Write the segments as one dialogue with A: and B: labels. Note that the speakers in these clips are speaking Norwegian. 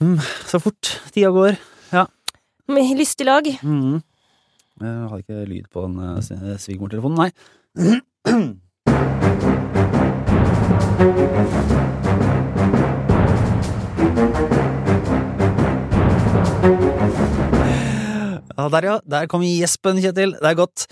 A: Mm, så fort tida går.
B: Med lystig lag.
A: Mm. Jeg har ikke lyd på den eh, svigermortelefonen, nei. Ja, der ja. Der kom gjespen, Kjetil. Det er godt.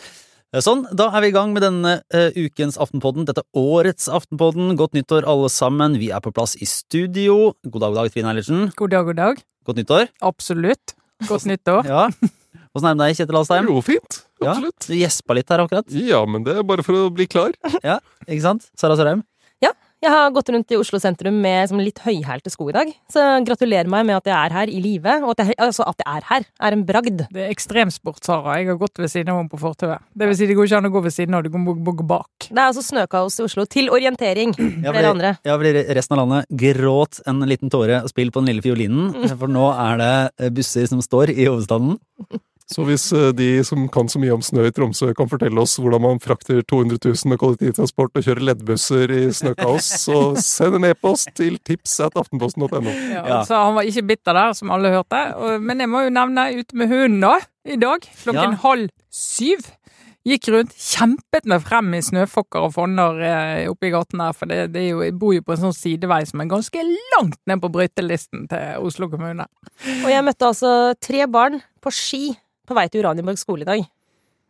A: Eh, Sånn, da er vi i gang med denne uh, ukens Aftenpodden. Dette årets Aftenpodden. Godt nyttår, alle sammen. Vi er på plass i studio. God dag, god dag, Trine Eilertsen.
C: God dag, god dag.
A: Godt nyttår.
C: Absolutt. Godt nyttår.
A: Ja. Åssen er det med deg, Kjetil Alstheim?
D: Jo, fint.
A: Ja,
D: Absolutt.
A: du gjespa litt her akkurat,
D: Ja, men det er bare for å bli klar.
A: ja, ikke sant? Sara Sørheim?
B: Jeg har gått rundt i Oslo sentrum med som litt høyhælte sko i dag. Så gratulerer meg med at jeg er her i live. Og at jeg, altså at jeg er her, er en bragd.
C: Det er ekstremsport, Sara. Jeg har gått ved siden av henne på fortauet. Det vil si, det går ikke an å gå ved siden av, du må gå bak.
B: Det er altså snøkaos i Oslo. Til orientering. Flere andre.
A: Ja, fordi resten av landet gråt en liten tåre og spill på den lille fiolinen, for nå er det busser som står i hovedstaden.
D: Så hvis eh, de som kan så mye om snø i Tromsø, kan fortelle oss hvordan man frakter 200 000 med kollektivtransport og kjører leddbusser i snøkaos, så send en e-post til tips
C: Ja,
A: Ja.
C: Så han var ikke bitter der, som alle hørte. Men jeg må jo nevne ute med hunden, da. I dag. Klokken
A: Ja.
C: halv syv. Gikk rundt, kjempet meg frem i snøfokker og fonner eh, oppe i gaten her. For det, det er jo, jeg bor jo på en sånn sidevei som er ganske langt ned på brøytelisten til Oslo kommune.
B: Og jeg møtte altså tre barn på ski på vei til Uranienborg skole i dag.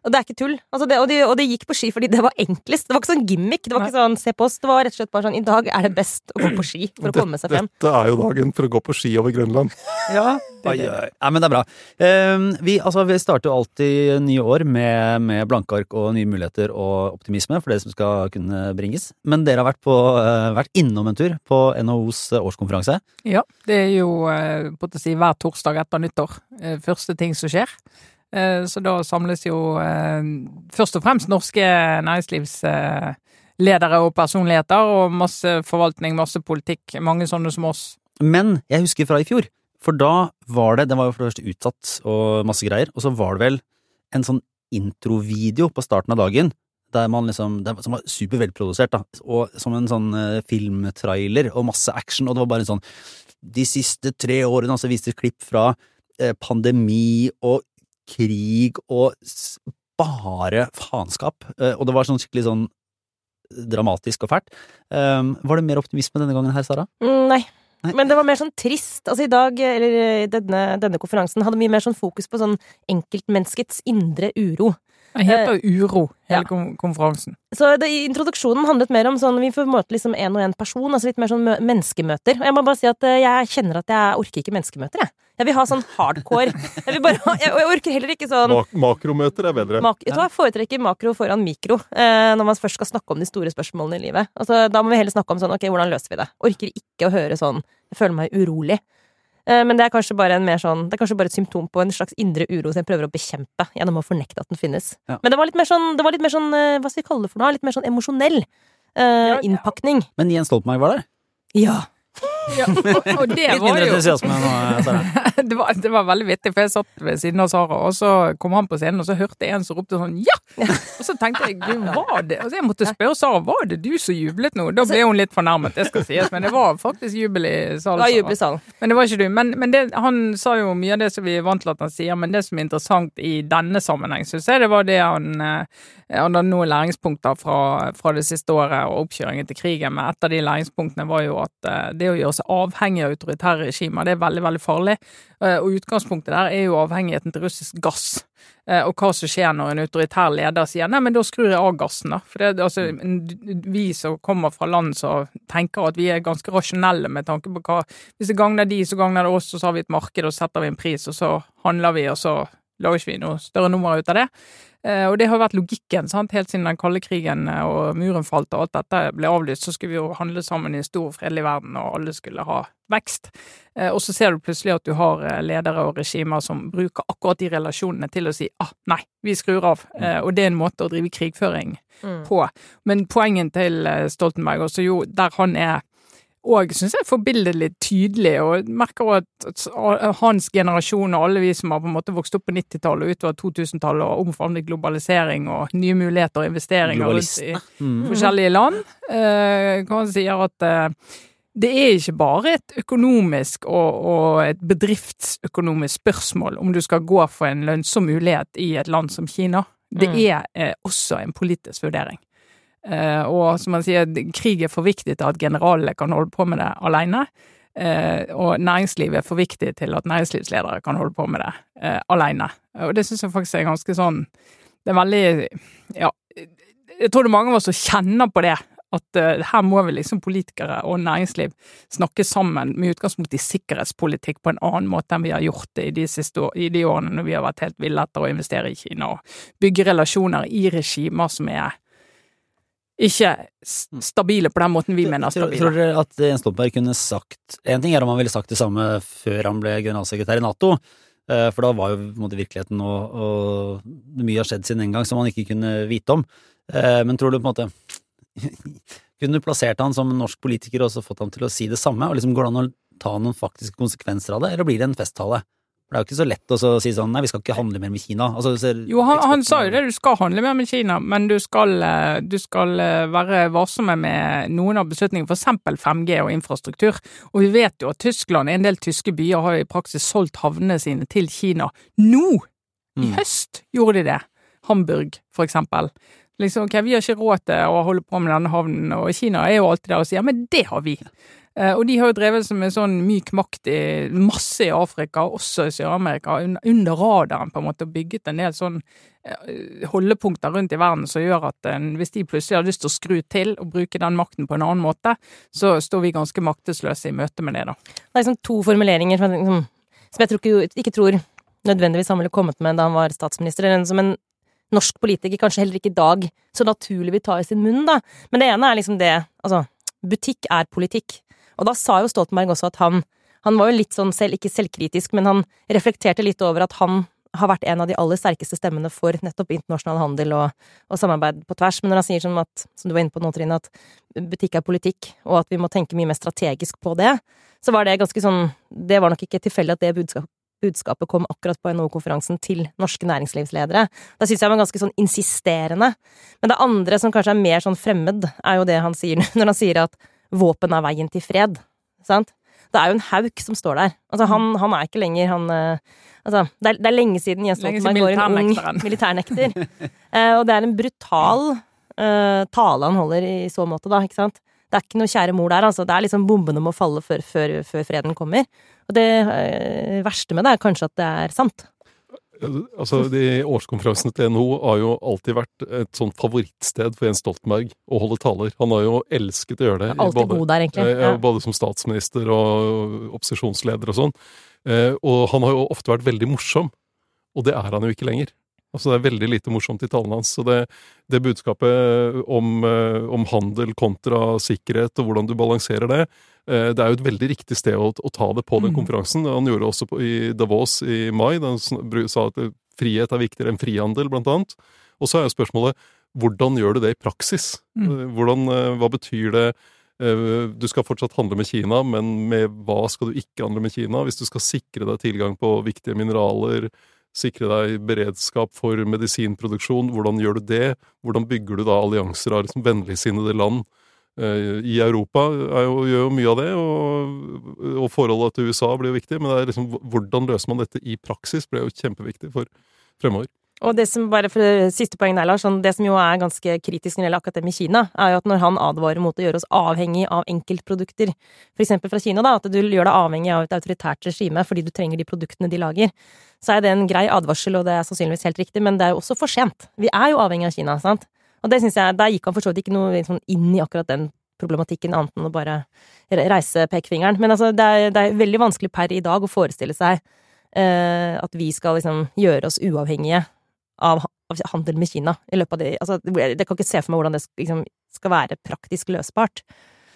B: Og det er ikke tull. Altså det, og, de, og de gikk på ski fordi det var enklest. Det var ikke sånn gimmick. Det var ikke sånn se på oss. Det var rett og slett bare sånn i dag er det best å gå på ski for å komme seg frem.
D: Dette er jo dagen for å gå på ski over Grønland.
A: Ja, oi, oi. Nei, men det er bra. Eh, vi, altså, vi starter jo alltid nye år med, med blanke ark og nye muligheter og optimisme for det som skal kunne bringes. Men dere har vært, på, eh, vært innom en tur på NHOs årskonferanse.
C: Ja, det er jo eh, på å si hver torsdag etter nyttår. eh, Første ting som skjer. Eh, Så da samles jo eh, først og fremst norske næringslivsledere og personligheter, og masse forvaltning, masse politikk. Mange sånne som oss.
A: Men jeg husker fra i fjor, for da var det Den var jo for det første utsatt og masse greier, og så var det vel en sånn introvideo på starten av dagen. Der man liksom, som var supervelprodusert, da, og som en sånn eh, filmtrailer og masse action, og det var bare en sånn De siste tre årene, altså viste klipp fra pandemi og krig og bare faenskap, eh, og det var sånn skikkelig sånn dramatisk og fælt. Um, var det mer optimisme denne gangen her, Sara?
B: Mm, nei.
A: Nei.
B: Men det var mer sånn trist. Altså i dag, eller eh, denne, denne konferansen, hadde mye mer sånn fokus på sånn enkeltmenneskets indre uro.
C: Det heter Uro, hele
B: Ja.
C: konferansen.
B: Så det, introduksjonen handlet mer om sånn Vi får møte liksom en og en person, altså litt mer sånn menneskemøter. Og jeg må bare si at eh, jeg kjenner at jeg orker ikke menneskemøter, jeg. Jeg vil ha sånn hardcore. Jeg vil bare ha, jeg, jeg orker heller ikke sånn
D: Mak makromøter er bedre.
B: Mak ja. Jeg foretrekker makro foran mikro eh, når man først skal snakke om de store spørsmålene i livet. Altså, da må vi heller snakke om sånn, ok, hvordan løser vi det? Orker ikke å høre sånn Jeg føler meg urolig. Eh, men det er kanskje bare en mer sånn Det er kanskje bare et symptom på en slags indre uro som jeg prøver å bekjempe gjennom å fornekte at den finnes.
A: Ja.
B: Men det var litt mer sånn, det var litt mer sånn eh, Hva skal vi kalle det for noe? Litt mer sånn emosjonell eh,
C: Ja, ja.
B: innpakning.
A: Men Jens Stoltenberg var der?
B: Ja.
C: Ja, og, og det
A: Litt
C: var
A: mindre
C: jo
A: entusiasme nå, Sara.
C: det var, det var veldig vittig, for jeg satt ved siden av Sara, og så kom han på scenen, og så hørte jeg en som ropte sånn 'ja!' Og så tenkte jeg gud, var det Og så jeg måtte spørre Sara var det du som jublet nå. Da ble hun litt fornærmet, det skal sies, men det var faktisk jubel i salen.
B: Det jubel i salen.
C: Men det var ikke du. Men, men det, han sa jo mye av det som vi er vant til at han sier, men det som er interessant i denne sammenheng, syns jeg det var det han eh, Han hadde noen læringspunkter fra, fra det siste året og oppkjøringen til krigen, men et av de læringspunktene var jo at eh, det å gjøre seg avhengig av autoritære regimer, det er veldig, veldig farlig. Eh, Og utgangspunktet der er jo avhengigheten til russisk gass. Eh, Og hva som skjer når en autoritær leder sier nei, men da skrur jeg av gassen, da. For det, altså, vi som kommer fra land som tenker at vi er ganske rasjonelle med tanke på hva Hvis det gagner de, så gagner det oss, og så har vi et marked, og setter vi en pris, og så handler vi, og så lager ikke vi noe større nummer ut av det. Eh, Og det har vært logikken, sant. Helt siden den kalde krigen eh, og muren falt og alt dette ble avlyst, så skulle vi jo handle sammen i en stor, fredelig verden, og alle skulle ha vekst. Eh, Og så ser du plutselig at du har ledere og regimer som bruker akkurat de relasjonene til å si ah, nei, vi skrur av. Mm. Og det er en måte å drive krigføring
B: Mm.
C: på. Men poenget til Stoltenberg, også jo der han er og syns jeg forbilledlig tydelig, og merker også at hans generasjon og alle vi som har på en måte vokst opp på 90-tallet og utover 2000-tallet og omfavnet globalisering og nye muligheter og investeringer i
A: Mm.
C: forskjellige land, kan hva han sier at eh, det er ikke bare et økonomisk og, og, et bedriftsøkonomisk spørsmål om du skal gå for en lønnsom mulighet i et land som Kina. Det
B: Mm.
C: er eh, også en politisk vurdering. Eh, og som man sier, krig er for viktig til at generalene kan holde på med det alene. Eh, og næringslivet er for viktig til at næringslivsledere kan holde på med det eh, alene. Og det syns jeg faktisk er ganske sånn Det er veldig Ja, jeg tror det er mange av oss som kjenner på det. At eh, her må vi liksom politikere og næringsliv snakke sammen med utgangspunkt i sikkerhetspolitikk på en annen måte enn vi har gjort det i de, siste i de årene når vi har vært helt ville etter å investere i Kina og bygge relasjoner i regimer som er ikke stabile på den måten vi mener er stabile.
A: tror dere at Jens Stoltenberg kunne sagt En ting er om han ville sagt det samme før han ble generalsekretær i Nato, eh, for da var jo virkeligheten og, og mye har skjedd siden den gang som han ikke kunne vite om. Eh, Men tror du på en måte Kunne du plassert han som norsk politiker og så fått ham til å si det samme? Og liksom Går det an å ta noen faktiske konsekvenser av det, eller blir det en festtale? For det er jo ikke så lett å si sånn nei, vi skal ikke handle mer med Kina. Altså,
C: Jo, han, han sa jo det, du skal handle mer med Kina, men du skal, eh, du skal eh, være varsomme med noen av beslutningene, eksempel 5G og infrastruktur. Og vi vet jo at Tyskland, en del tyske byer, har i praksis solgt havnene sine til Kina. Nå! I
A: Mm.
C: høst gjorde de det. Hamburg, for eksempel. Liksom, ok, Vi har ikke råd til å holde på med denne havnen, og Kina er jo alltid der og sier men det har vi. Eh, og de har jo drevet seg med sånn myk makt i masse i Afrika, også i Sør-Amerika, under radaren på en måte, og bygget en del sånn eh, holdepunkter rundt i verden som gjør at en, hvis de plutselig har lyst til å skru til og bruke den makten på en annen måte, så står vi ganske maktesløse i møte med det, da.
B: Det er liksom to formuleringer som liksom, som jeg tror ikke, ikke tror nødvendigvis han ville kommet med da han var statsminister, eller som en norsk politiker kanskje heller ikke i dag så naturlig vil ta i sin munn, da. Men det ene er liksom det, altså, butikk er politikk. Og da sa jo Stoltenberg også at han, han var jo litt sånn selv, ikke selvkritisk, men han reflekterte litt over at han har vært en av de aller sterkeste stemmene for nettopp internasjonal handel og, og samarbeid på tvers. Men når han sier som at, som du var inne på nå, Trine, at butikk er politikk, og at vi må tenke mye mer strategisk på det, så var det ganske sånn Det var nok ikke tilfeldig at det budskapet budskapet kom akkurat på NHO-konferansen til norske næringslivsledere. Da syns jeg var ganske sånn insisterende. Men det andre som kanskje er mer sånn fremmed, er jo det han sier når han sier at våpen er veien til fred. Sant? Det er jo en hauk som står der. Altså, han, han er ikke lenger han eh, Altså, det er, det er lenge siden Jens Stoltenberg var en ung militærnekter. Eh, og det er en brutal eh, tale han holder i så måte, da, ikke sant? Det er ikke noe kjære mor der, altså. Det er liksom bombene må falle før, før, før freden kommer. Og det eh, verste med det er kanskje at det er sant.
D: Altså, de Årskonferansene til NHO har jo alltid vært et sånn favorittsted for Jens Stoltenberg å holde taler. Han har jo elsket å gjøre det.
B: Alltid
D: både-
B: god der, egentlig.
D: Ja,
B: Ja.
D: både som statsminister og opposisjonsleder og sånn. Eh, og han har jo ofte vært veldig morsom, og det er han jo ikke lenger. Altså Det er veldig lite morsomt i talene hans. Så det, det budskapet om, eh, om handel kontra sikkerhet og hvordan du balanserer det, eh, det er jo et veldig riktig sted å, å ta det på den
C: Mm.
D: konferansen. Han gjorde det også på, i Davos i mai, da han sa at eh, frihet er viktigere enn frihandel, blant annet. Og så er jo spørsmålet hvordan gjør du det i praksis?
C: Mm.
D: Eh, Hvordan, eh, hva betyr det? Eh, Du skal fortsatt handle med Kina, men med hva skal du ikke handle med Kina? Hvis du skal sikre deg tilgang på viktige mineraler, sikre deg beredskap for medisinproduksjon, hvordan gjør du det? Hvordan bygger du da allianser av liksom vennligsinnede land? Eh, I Europa jo, gjør jo mye av det, og, og forholdet til USA blir jo viktig, men det er liksom, hvordan løser man dette i praksis, blir jo kjempeviktig for fremover.
B: Og det som bare for siste poeng der, Lars, sånn, det som jo er ganske kritisk når det gjelder med Kina, er jo at når han advarer mot å gjøre oss avhengig av enkeltprodukter, eksempel fra Kina, da, at du gjør deg avhengig av et autoritært regime fordi du trenger de produktene de lager, så er det en grei advarsel, og det er sannsynligvis helt riktig, men det er jo også for sent. Vi er jo avhengig av Kina, sant? Og det syns jeg, der gikk han for så vidt ikke noe sånn inn i akkurat den problematikken, annet enn å bare reise pekefingeren. Men altså, det er, det er veldig vanskelig per i dag å forestille seg eh, at vi skal liksom gjøre oss uavhengige av, av handel med Kina i løpet av det Altså, det det kan ikke se for meg hvordan det liksom skal være praktisk løsbart.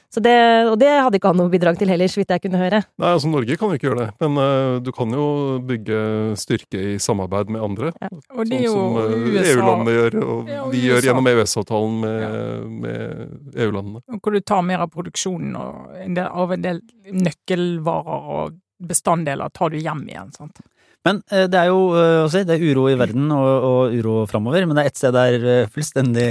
B: Så det, og det hadde ikke han noe bidrag til heller, så vidt jeg kunne høre.
D: Nei, altså Norge kan jo ikke gjøre det, men uh, du kan jo bygge styrke i samarbeid med andre.
C: Og det er
D: sånn som
C: uh,
D: EU-landene gjør, og
C: Ja, og
D: vi gjør gjennom EØS-avtalen med, med EU-landene.
C: hvor du tar mer av produksjonen og en del, av en del nøkkelvarer og bestanddeler tar du hjem igjen. sant?
A: Men eh, det er jo eh, å si, det er uro i verden og, og uro framover, men det er ett sted der eh, fullstendig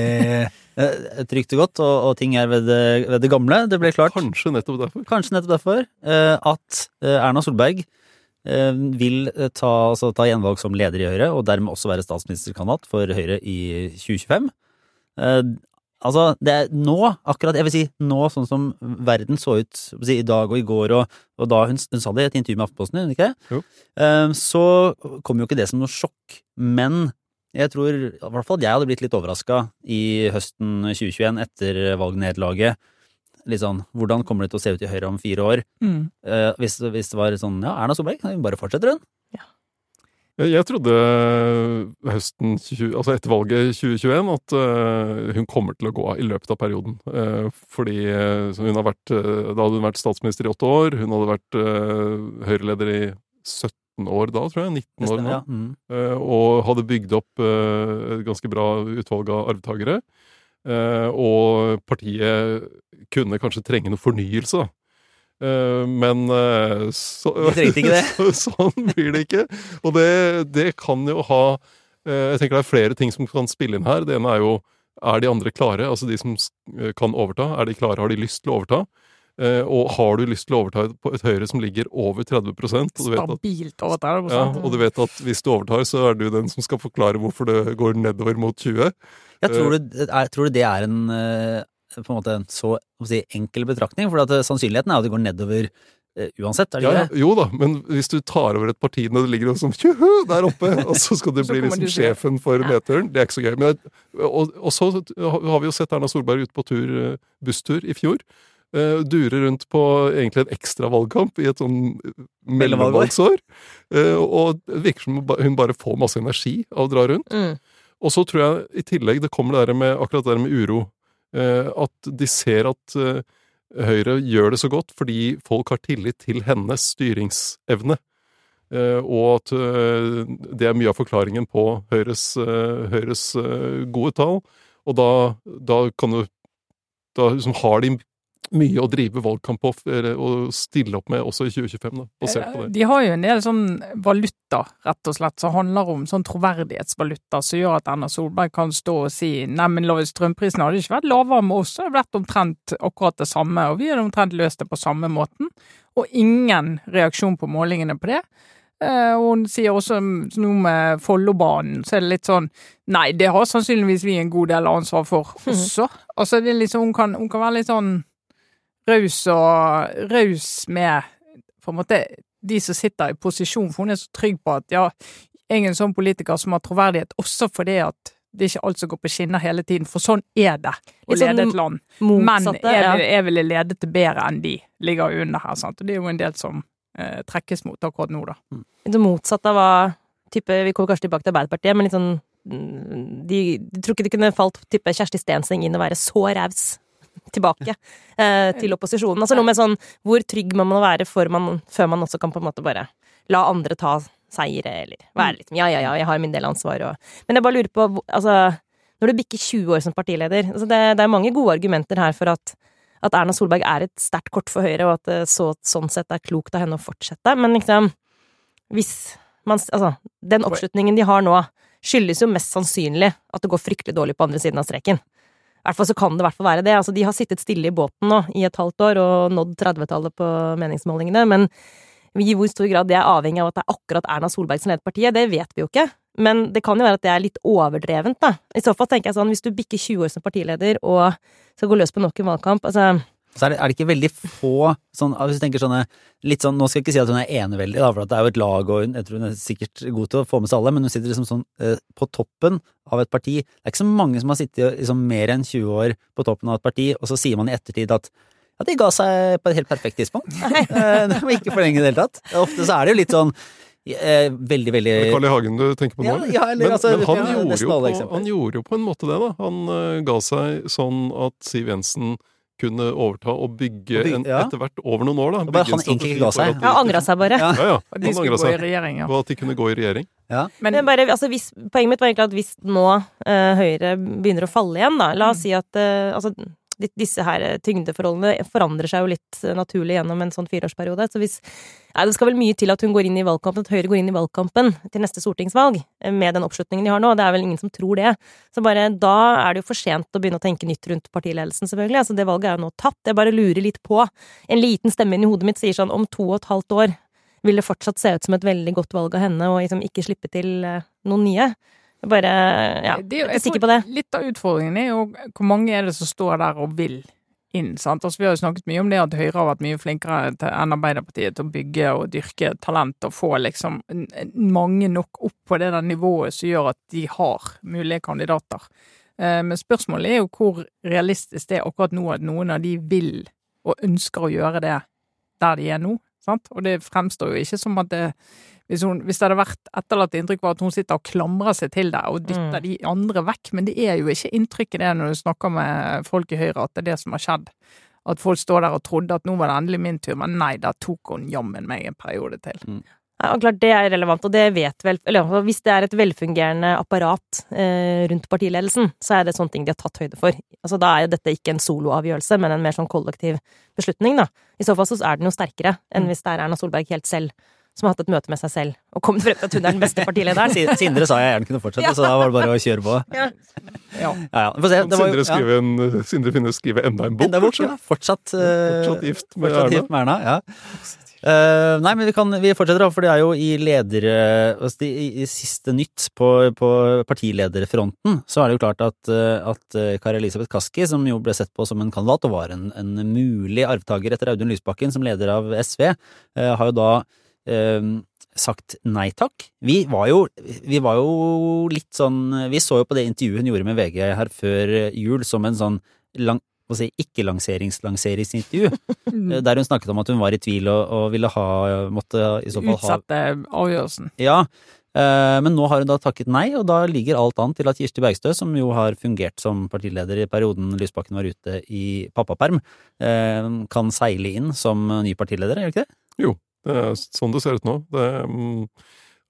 A: eh, trygt og godt, og, og ting er ved det, ved det gamle. Det ble klart,
D: Kanskje nettopp derfor.
A: kanskje nettopp derfor, eh, at eh, Erna Solberg eh, vil eh, ta, altså, ta gjenvalg som leder i Høyre, og dermed også være statsministerkandidat for Høyre i 2025. Altså, det er nå, akkurat, jeg vil si nå, sånn som verden så ut si, i dag og i går, og, og da hun, hun sa det i et intervju med Aftenposten, ikke?
D: Jo.
A: Um, så kom jo ikke det som noe sjokk, men jeg tror i hvert fall at jeg hadde blitt litt overraska i høsten 2021 etter valgnederlaget. Litt sånn, hvordan kommer det til å se ut i Høyre om fire år?
C: Mm.
A: Uh, hvis, hvis det var sånn, ja, Erna Solberg, bare fortsetter hun.
D: Jeg, trodde høsten 20, altså etter valget 2021 at eh, hun kommer til å gå av i løpet av perioden. Eh, fordi eh, hun har vært, da hadde hun vært statsminister i åtte år. Hun hadde vært Høyre-leder i 17 år da, tror jeg. 19 år nå.
A: Ja. Mm.
D: Og hadde bygd opp et ganske bra utvalg av arvtakere. Og partiet kunne kanskje trenge noe fornyelse, da. Eh, men eh, så,
A: De trengte ikke det.
D: så, sånn blir det ikke. Og det, det kan jo ha eh, Jeg tenker det er flere ting som kan spille inn her. Det ene er jo er de andre klare? Altså de som kan overta. Er de klare? Har de lyst til å overta? Eh, og har du lyst til å overta på et Høyre som ligger over 30 og du vet at
C: Stabilt over 30
D: ja, og du vet at hvis du overtar, så er du den som skal forklare hvorfor det går nedover mot 20.
A: Jeg tror, du, er, tror du det er en på en måte en så si, enkel betraktning? For at eh, sannsynligheten er at det går nedover eh, uansett, er det
D: Ja,
A: ikke
D: ja,
A: det?
D: jo da, men hvis du tar over et parti når det ligger sånn tjuhu der oppe, og så skal du bli liksom
C: du
D: sjefen for nedturen, det er ikke så gøy. Men, jeg- og, og så har vi jo sett Erna Solberg ute på tur, eh, busstur i fjor. Uh, dure rundt på egentlig en ekstra valgkamp i et sånn eh, mellomvalgsår. Uh, og det virker som hun bare får masse energi av å dra rundt.
B: Mm.
D: Og så tror jeg i tillegg det kommer det der med akkurat det der med uro. Eh, at de ser at eh, Høyre gjør det så godt fordi folk har tillit til hennes styringsevne. Eh, og at det er mye av forklaringen på Høyres, Høyres gode tall. Og da, da kan du Da liksom har de mye å drive valgkamp på og stille opp med også i 2025, da, basert på det.
C: De har jo en del sånn valuta, rett og slett, som handler om sånn troverdighetsvaluta, som gjør at Erna Solberg kan stå og si nei, men strømprisen hadde ikke vært lavere med oss, det hadde vært omtrent akkurat det samme, og vi hadde omtrent løst det på samme måten. Og ingen reaksjon på målingene på det. Eh, og hun sier også noe med Follobanen, så er det litt sånn Nei, det har sannsynligvis vi en god del ansvar for også. Altså, det er liksom, hun kan, hun kan være litt sånn raus og raus med på en måte de som sitter i posisjon, for hun er så trygg på at ja, jeg er en sånn politiker som har troverdighet også fordi at det er ikke alt som går på skinner hele tiden, for sånn er det å
B: sånn
C: lede et land. Men
B: Motsatte.
C: jeg,
B: ja.
C: jeg ville ledet det bedre enn de ligger under her, sant. Og det er jo en del som eh, trekkes mot akkurat nå, da.
B: Litt sånn motsatt av hva type, Vi kommer kanskje tilbake til Arbeiderpartiet, men litt sånn mm, de, de tror ikke det kunne falt type Kjersti Stenseng inn å være så raus tilbake eh, til opposisjonen. Altså noe med sånn hvor trygg man må være man, før man også kan på en måte bare la andre ta seire, eller være litt ja, ja, ja, jeg har min del av ansvar og Men jeg bare lurer på, altså Når du bikker 20 år som partileder altså det, det er mange gode argumenter her for at at Erna Solberg er et sterkt kort for Høyre, og at det så, sånn sett er klokt av henne å fortsette. Men liksom, hvis man Altså, den oppslutningen de har nå, skyldes jo mest sannsynlig at det går fryktelig dårlig på andre siden av streken. Hvert fall så kan det hvert fall være det. Altså, de har sittet stille i båten nå i et halvt år og nådd 30-tallet på meningsmålingene, men i hvor stor grad det er avhengig av at det er akkurat Erna Solberg som leder partiet, det vet vi jo ikke. Men det kan jo være at det er litt overdrevent, da. I så fall tenker jeg sånn, hvis du bikker 20 år som partileder og skal gå løs på nok en valgkamp, altså
A: Så er det, er det ikke veldig få sånn, Hvis du tenker sånne litt sånn, Nå skal jeg ikke si at hun er eneveldig, da, for at det er jo et lag, og hun, jeg tror hun er sikkert god til å få med seg alle, men hun sitter liksom sånn eh, på toppen av et parti. Det er ikke så mange som har sittet liksom, mer enn 20 år på toppen av et parti, og så sier man i ettertid at ja, de ga seg på et helt perfekt tidspunkt. Eh, det var ikke for lenge i det hele tatt. Ofte så er det jo litt sånn eh, veldig, veldig
D: Carl I. Hagen du tenker på nå?
A: Ja, ja, eller
D: men,
A: altså,
D: men han,
A: ja,
D: gjorde jo på, han gjorde jo på en måte det, da. Han uh, ga seg sånn at Siv Jensen kunne overta og bygge,
A: Og bygge-
D: en,
A: ja.
D: etter hvert over noen år, da.
A: Og bare han egentlig ikke ga seg.
D: de
B: Ja, angra seg bare.
A: Ja.
D: Ja, ja.
C: De
D: Han
C: skulle
D: angra
C: gå i
D: seg
C: regjering, ja.
D: på at de kunne gå i regjering.
C: Men
B: Men bare, altså hvis, poenget mitt var egentlig at hvis nå uh, Høyre begynner å falle igjen, da La oss si at uh, altså, disse her eh, tyngdeforholdene forandrer seg jo litt eh, naturlig gjennom en sånn fireårsperiode. Så hvis Nei, det skal vel mye til at hun går inn i valgkampen, at Høyre går inn i valgkampen til neste stortingsvalg eh, med den oppslutningen de har nå. Det er vel ingen som tror det. Så bare da er det jo for sent å begynne å tenke nytt rundt partiledelsen, selvfølgelig. Altså, det valget er jo nå tatt. Jeg bare lurer litt på. En liten stemme inni hodet mitt sier sånn om to og et halvt år vil det fortsatt se ut som et veldig godt valg av henne, og liksom ikke slippe til noen nye. Jeg bare ja,
C: Det
B: jeg er sikker på det.
C: Litt av utfordringen er jo hvor mange er det som står der og vil inn. sant? Altså, vi har jo snakket mye om det at Høyre har vært mye flinkere enn Arbeiderpartiet til å bygge og dyrke talent og få liksom mange nok opp på det der nivået som gjør at de har mulige kandidater. Eh, Men spørsmålet er jo hvor realistisk det er akkurat nå at noen av de vil og ønsker å gjøre det der de er nå. Sant? Og det fremstår jo ikke som at det hvis, hun, hvis det hadde vært etterlatt inntrykk var at hun sitter og klamrer seg til deg og dytter
B: Mm.
C: de andre vekk, men det er jo ikke inntrykket det når du snakker med folk i Høyre, at det er det som har skjedd. At folk står der og trodde at nå var det endelig min tur, men nei, da tok hun jammen meg en periode til.
B: Ja, og klart det er relevant, og det vet vel Eller hvis det er et velfungerende apparat eh, rundt partiledelsen, så er det sånne ting de har tatt høyde for. Altså Da er jo dette ikke en soloavgjørelse, men en mer sånn kollektiv beslutning, da. I så fall så er den jo sterkere enn hvis det er Erna Solberg helt selv som har hatt et møte med seg selv og kommet frem til at hun er den beste partilederen.
A: Sindre sa jeg gjerne kunne fortsette, så da var det bare å kjøre på.
C: Ja.
A: Ja, ja. Se. Det var,
D: Sindre,
A: ja.
D: skrive en, Sindre Finnes skrive enda en bok,
A: Enda bok, ja. Fortsatt, uh,
D: Fortsatt gift med
A: fortsatt
D: Erna.
A: gift med Erna. Ja. Uh, nei, men vi, kan, vi fortsetter, da, for det er jo i leder... altså i, i siste nytt på, på partilederfronten, så er det jo klart at, eh, at eh, Kari Elisabeth Kaski, som jo ble sett på som en kandidat og var en, en mulig arvtaker etter Audun Lysbakken som leder av SV, uh, har jo da eh, sagt nei takk. Vi var jo, vi var jo litt sånn Vi så jo på det intervjuet hun gjorde med VG her før jul som en sånn lang, si, ikke-lanserings-lanseringsintervju. Eh, Der hun snakket om at hun var i tvil og, og ville ha Måtte i så fall ha
C: Utsette avgjørelsen.
A: Ja. eh, Men nå har hun da takket nei, og da ligger alt an til at Kirsti Bergstø, som jo har fungert som partileder i perioden Lysbakken var ute i pappaperm, eh, kan seile inn som ny partileder, gjør ikke det?
D: Er sånn det ser ut nå. Det mm,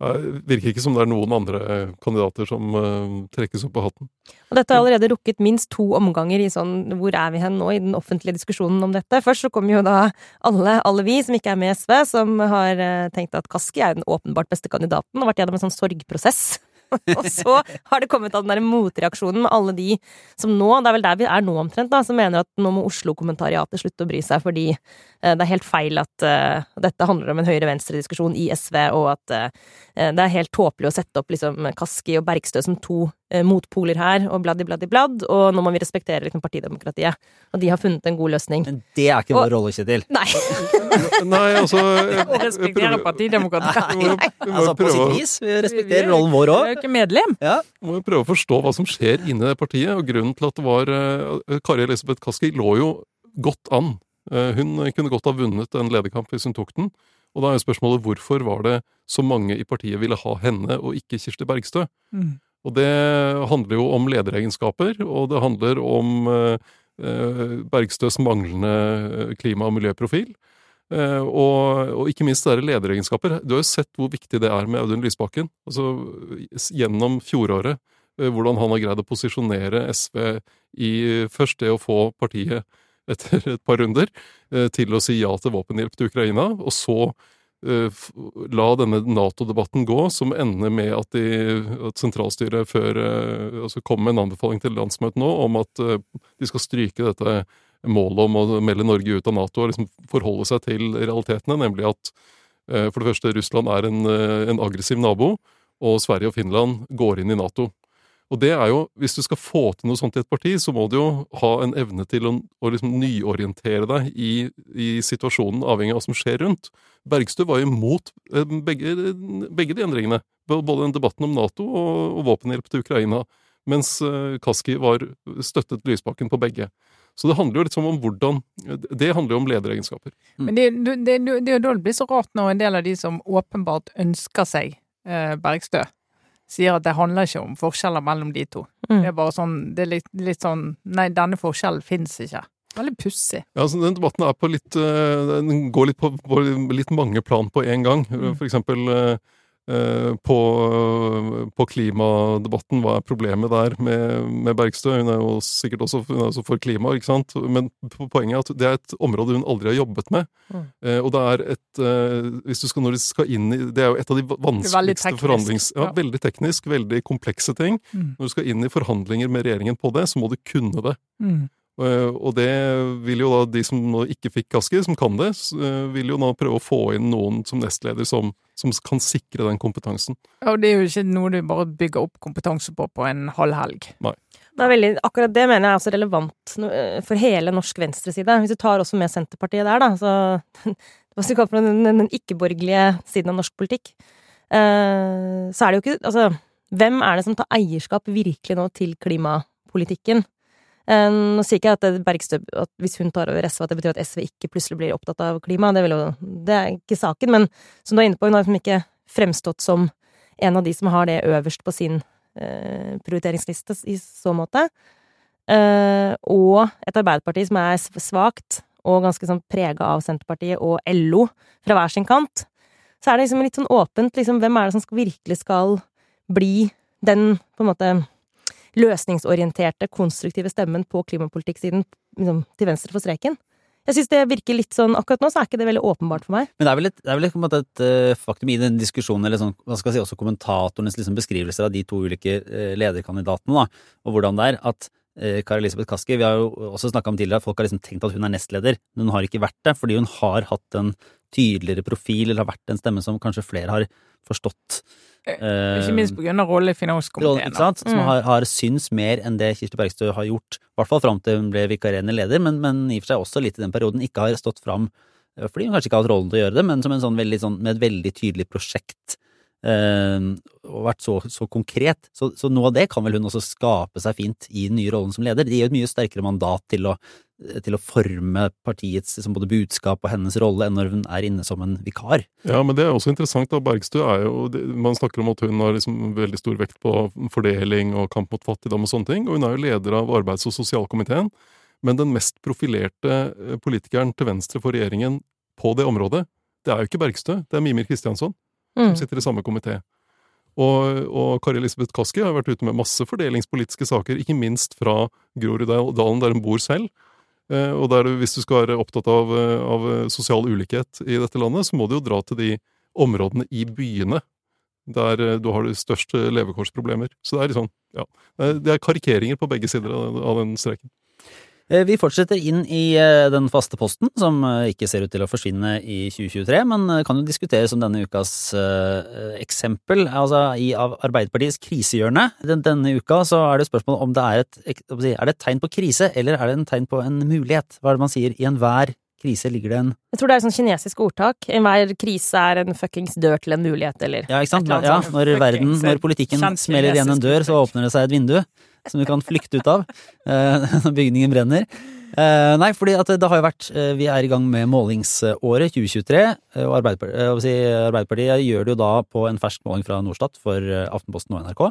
D: er- virker ikke som det er noen andre kandidater som eh, trekkes opp av hatten.
B: Og dette har allerede rukket minst to omganger i sånn hvor er vi hen nå i den offentlige diskusjonen om dette. Først så kommer jo da alle, alle vi som ikke er med i SV, som har eh, tenkt at Kaski er den åpenbart beste kandidaten, og vært gjennom en sånn sorgprosess. og så har det kommet av den der motreaksjonen med alle de som nå, det er vel der vi er nå omtrent, da, som mener at nå må Oslo-kommentariatet slutte å bry seg fordi eh, det er helt feil at uh, dette handler om en høyre-venstre-diskusjon i SV, og at uh, det er helt tåpelig å sette opp liksom Kaski og Bergstø som to motpoler her, og bladdi, bladdi, bladd, og nå må vi respektere liksom partidemokratiet. Og de har funnet en god løsning.
A: Men det er ikke
B: Og-
A: vår rolle, Kjetil.
B: Nei!
D: Nei, altså
C: Og respektere partidemokratiet.
D: Nei,
A: Altså, på sitt vis. Vi respekterer rollen vår òg.
C: Vi er jo ikke medlem.
A: Ja.
D: må jo prøve å forstå hva som skjer inne i partiet. og Grunnen til at det var uh, Kari Elisabeth Kaski lå jo godt an. Uh, hun kunne godt ha vunnet en lederkamp hvis hun tok den. Og da er jo spørsmålet hvorfor var det så mange i partiet ville ha henne og ikke Kirsti Bergstø?
C: Mm.
D: Og det handler jo om lederegenskaper, og det handler om eh, eh, Bergstøs manglende eh, klima- og miljøprofil. Og, og ikke minst det er lederegenskaper. Du har jo sett hvor viktig det er med Audun Lysbakken. Altså gjennom fjoråret. Hvordan han har greid å posisjonere SV i først det å få partiet etter et par runder til å si ja til våpenhjelp til Ukraina, og så la denne Nato-debatten gå, som ender med at, de, at sentralstyret før eh, altså kom med en anbefaling til landsmøtet nå om at eh, de skal stryke dette målet om å melde Norge ut av Nato og liksom forholde seg til realitetene, nemlig at eh, for det første Russland er en, eh, en aggressiv nabo, og Sverige og Finland går inn i Nato. Og det er jo, Hvis du skal få til noe sånt i et parti, så må du jo ha en evne til å, å liksom nyorientere deg i, i situasjonen, avhengig av hva som skjer rundt. Bergstø var jo imot eh, begge, begge de endringene. Både den debatten om Nato og, og våpenhjelp til Ukraina. Mens eh, Kaski var støttet Lysbakken på begge. Så det handler jo litt sånn om hvordan Det handler jo om lederegenskaper.
C: Men det, det, det, det er jo da det blir så rart når en del av de som åpenbart ønsker seg eh, Bergstø, sier at det handler ikke om forskjeller mellom de to.
B: Mm.
C: Det er bare sånn, det er litt, litt sånn Nei, denne forskjellen fins ikke. Veldig pussig.
D: Ja, altså Den debatten er på litt eh, Den går litt på, på litt mange plan på en gang.
C: Mm.
D: For eksempel eh, på, på klimadebatten. Hva er problemet der med, med Bergstø? Hun er jo sikkert også, også for klima, ikke sant? Men poenget er at det er et område hun aldri har jobbet med.
B: Mm.
D: Eh, og det er et eh, hvis du skal, Når du skal inn i Det er jo et av de vanskeligste forhandlings... Ja,
C: ja.
D: veldig teknisk, veldig komplekse ting.
C: Mm.
D: Når du skal inn i forhandlinger med regjeringen på det, så må du kunne det.
C: Mm.
D: Eh, Og det vil jo da de som nå ikke fikk Kaski, som kan det, eh, vil jo nå prøve å få inn noen som nestleder som, som kan sikre den kompetansen.
C: Ja, Og det er jo ikke noe du bare bygger opp kompetanse på på en halv helg.
B: Det er veldig, akkurat det mener jeg er også relevant eh, for hele norsk venstreside. Hvis du tar også med Senterpartiet der, da, så Hva skal vi kalle den, den ikke-borgerlige siden av norsk politikk, eh, så er det jo ikke Altså, hvem er det som tar eierskap virkelig nå til klimapolitikken? Eh, nå sier ikke jeg at Bergstø at hvis hun tar over SV, at det betyr at SV ikke plutselig blir opptatt av klima. Det, jo, det er ikke saken. Men som du er inne på, hun har liksom ikke fremstått som en av de som har det øverst på sin eh, prioriteringsliste i så måte. Eh, og et Arbeiderparti som er sv- svakt og ganske sånn prega av Senterpartiet og LO fra hver sin kant. Så er det liksom litt sånn åpent, liksom, hvem er det som skal, virkelig skal bli den på en måte løsningsorienterte, konstruktive stemmen på klimapolitikksiden liksom, til venstre for streken? Jeg syns det virker litt sånn Akkurat nå så er ikke det veldig åpenbart for meg.
A: Men det er vel et, er vel et, et eh, faktum i den diskusjonen, eller sånn, hva skal jeg si, også kommentatorenes liksom beskrivelser av de to ulike eh, lederkandidatene, da, og hvordan det er at eh, Kari Elisabeth Kaski, vi har jo også snakka om tidligere at folk har liksom tenkt at hun er nestleder, men hun har ikke vært det, fordi hun har hatt en tydeligere profil, eller har vært en stemme som kanskje flere har forstått. Eh,
C: Ikke minst på grunn av rolle i
A: rollen,
C: finanskomiteen.
A: ikke sant? Som
B: Mm.
A: har, har syns mer enn det Kirsti Bergstø har gjort, i hvert fall fram til hun ble vikarierende leder, men, men i og for seg også litt i den perioden ikke har stått fram eh, fordi hun kanskje ikke har hatt rollen til å gjøre det, men som en sånn veldig sånn, med et veldig tydelig prosjekt. eh, og vært så, så konkret. Så, så noe av det kan vel hun også skape seg fint i den nye rollen som leder. Det gir jo et mye sterkere mandat til å, til å forme partiets liksom, både budskap og hennes rolle enn når hun er inne som en vikar.
D: Ja, men det er også interessant. da, Bergstø er jo, det, Man snakker om at hun har liksom veldig stor vekt på fordeling og kamp mot fattigdom og sånne ting. Og hun er jo leder av arbeids- og sosialkomiteen. Men den mest profilerte eh, politikeren til venstre for regjeringen på det området, det er jo ikke Bergstø, det er Mimir Kristiansson.
B: Mm.
D: som sitter i samme komité. Og, og Kari Elisabeth Kaski har vært ute med masse fordelingspolitiske saker, ikke minst fra Groruddalen, der hun bor selv. Eh, og der, hvis du skal være opptatt av, eh, av eh, sosial ulikhet i dette landet, så må du jo dra til de områdene i byene der du har de største levekårsproblemer. Så det er liksom, ja, det er- er karikeringer på begge sider av den streken.
A: Eh, Vi fortsetter inn i eh, den faste posten, som eh, ikke ser ut til å forsvinne i 2023, men kan jo diskuteres som denne ukas eksempel. Altså i Arbeiderpartiets krisehjørne denne uka, så er det spørsmål om det er et, er det et tegn på krise, eller er det en tegn på en mulighet? Hva er det man sier? I enhver krise ligger det en
B: Jeg tror det er et sånt kinesisk ordtak. Enhver krise er en fuckings dør til en mulighet, eller
A: Ja, ikke sant? Ja, når verden, når politikken smeller igjen en dør, så åpner det seg et vindu som du kan flykte ut av eh, når bygningen brenner. Eh, nei, fordi at det har jo vært eh, Vi er i gang med målingsåret 2023, eh, og Arbeiderpartiet, si, Arbeiderpartiet gjør det jo da på en fersk måling fra Norstat for Aftenposten og NRK.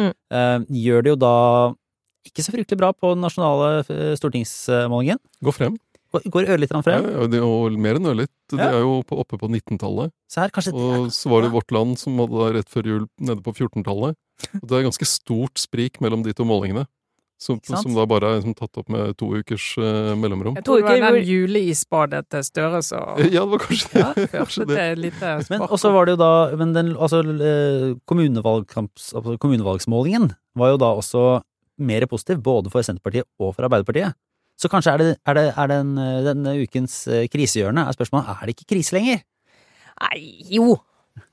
B: Mm.
A: Eh, gjør det jo da ikke så fryktelig bra på den nasjonale stortingsmålingen.
D: Gå frem.
A: Går- ørlite grann
D: Ja,
A: frem.
D: Ja, det- og mer enn ørlitt. Det er jo på, oppe på 19-tallet.
A: Så her kanskje det
D: Og så var det Vårt Land som hadde rett før jul nede på 14-tallet. Og Det er ganske stort sprik mellom de to målingene. Som, som da bare er liksom tatt opp med to ukers uh, mellomrom.
C: Jeg tror det var den
B: hvor-
C: juleisbadet til Støre så
D: Ja, det var kanskje det.
A: Ja,
D: kanskje
C: til
D: det.
C: lite
A: Men også var det jo da Men den altså eh, altså kommunevalgsmålingen var jo da også mer positiv både for Senterpartiet og for Arbeiderpartiet. Så kanskje er det, er det, er det en, denne ukens eh, krisehjørne er spørsmålet er det ikke krise lenger?
B: Nei, jo!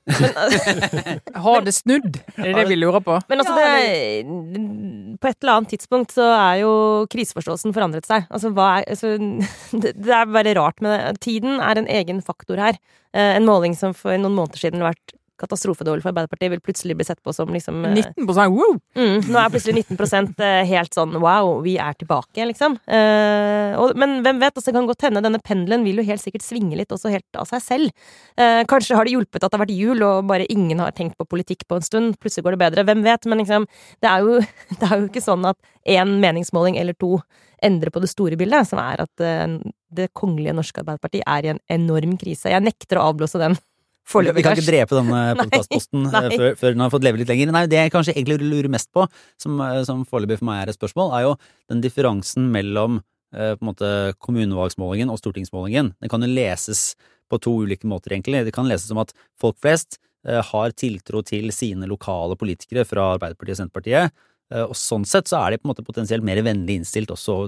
C: Har det snudd? Er det det vi lurer på?
B: Men altså, det, på et eller annet tidspunkt så er jo kriseforståelsen forandret seg. Altså, hva er, altså, det, det er bare rart med det. Tiden er en egen faktor her. Eh, En måling som for noen måneder siden har vært katastrofedårlig for Arbeiderpartiet, vil plutselig bli sett på som liksom eh,
C: 19 wow!
B: Mm, nå er plutselig 19 eh, helt sånn wow, vi er tilbake, liksom. Eh, og, men hvem vet, altså, det kan godt hende denne pendelen vil jo helt sikkert svinge litt også helt av seg selv. Eh, kanskje har det hjulpet at det har vært jul og bare ingen har tenkt på politikk på en stund. Plutselig går det bedre. Hvem vet? Men liksom, det er jo, det er jo ikke sånn at én meningsmåling eller to endrer på det store bildet, som er at eh, det kongelige norske Arbeiderparti er i en enorm krise. Jeg nekter å avblåse den
A: Vi kan ikke drepe denne podkastposten før, før den har fått leve litt lenger. Nei, det jeg kanskje egentlig lurer mest på, som, eh, som foreløpig for meg er et spørsmål, er jo den differansen mellom eh, på en måte kommunevalgsmålingen og stortingsmålingen. Den kan jo leses på to ulike måter, egentlig. Det kan leses som at folk flest eh, har tiltro til sine lokale politikere fra Arbeiderpartiet og Senterpartiet, eh, og sånn sett så er de på en måte potensielt mer vennlig innstilt også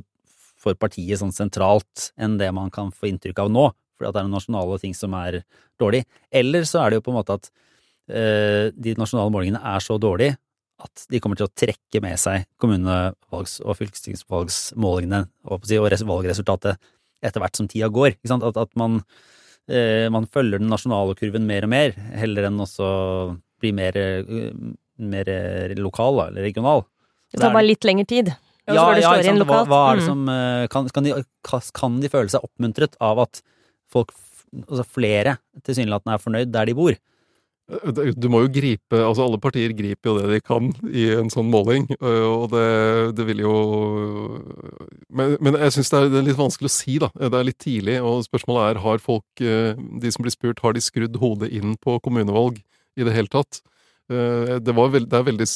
A: for partiet sånn sentralt enn det man kan få inntrykk av nå, fordi at det er noen nasjonale ting som er dårlig. Eller så er det jo på en måte at eh, de nasjonale målingene er så dårlige at de kommer til å trekke med seg kommunevalgs- og fylkestingsvalgsmålingene og, valgresultatet etter hvert som tida går. At, at man, eh, man følger den nasjonale kurven mer og mer, heller enn også bli mer, eh, mer lokal da, eller regional.
B: Det tar bare litt lengre tid.
A: Ja, ja, ja? Hva, hva er det
B: Mm.
A: som eh, kan, kan, de, kan de føle seg oppmuntret av at folk, altså flere, tilsynelatende er fornøyd der de bor?
D: Du må jo gripe Altså, alle partier griper jo det de kan i en sånn måling, øh, og det, det vil jo Men, men jeg syns det, det er litt vanskelig å si, da. Det er litt tidlig, og spørsmålet er har folk, de som blir spurt, har de skrudd hodet inn på kommunevalg i det hele tatt? Det, veld, det, er veldig,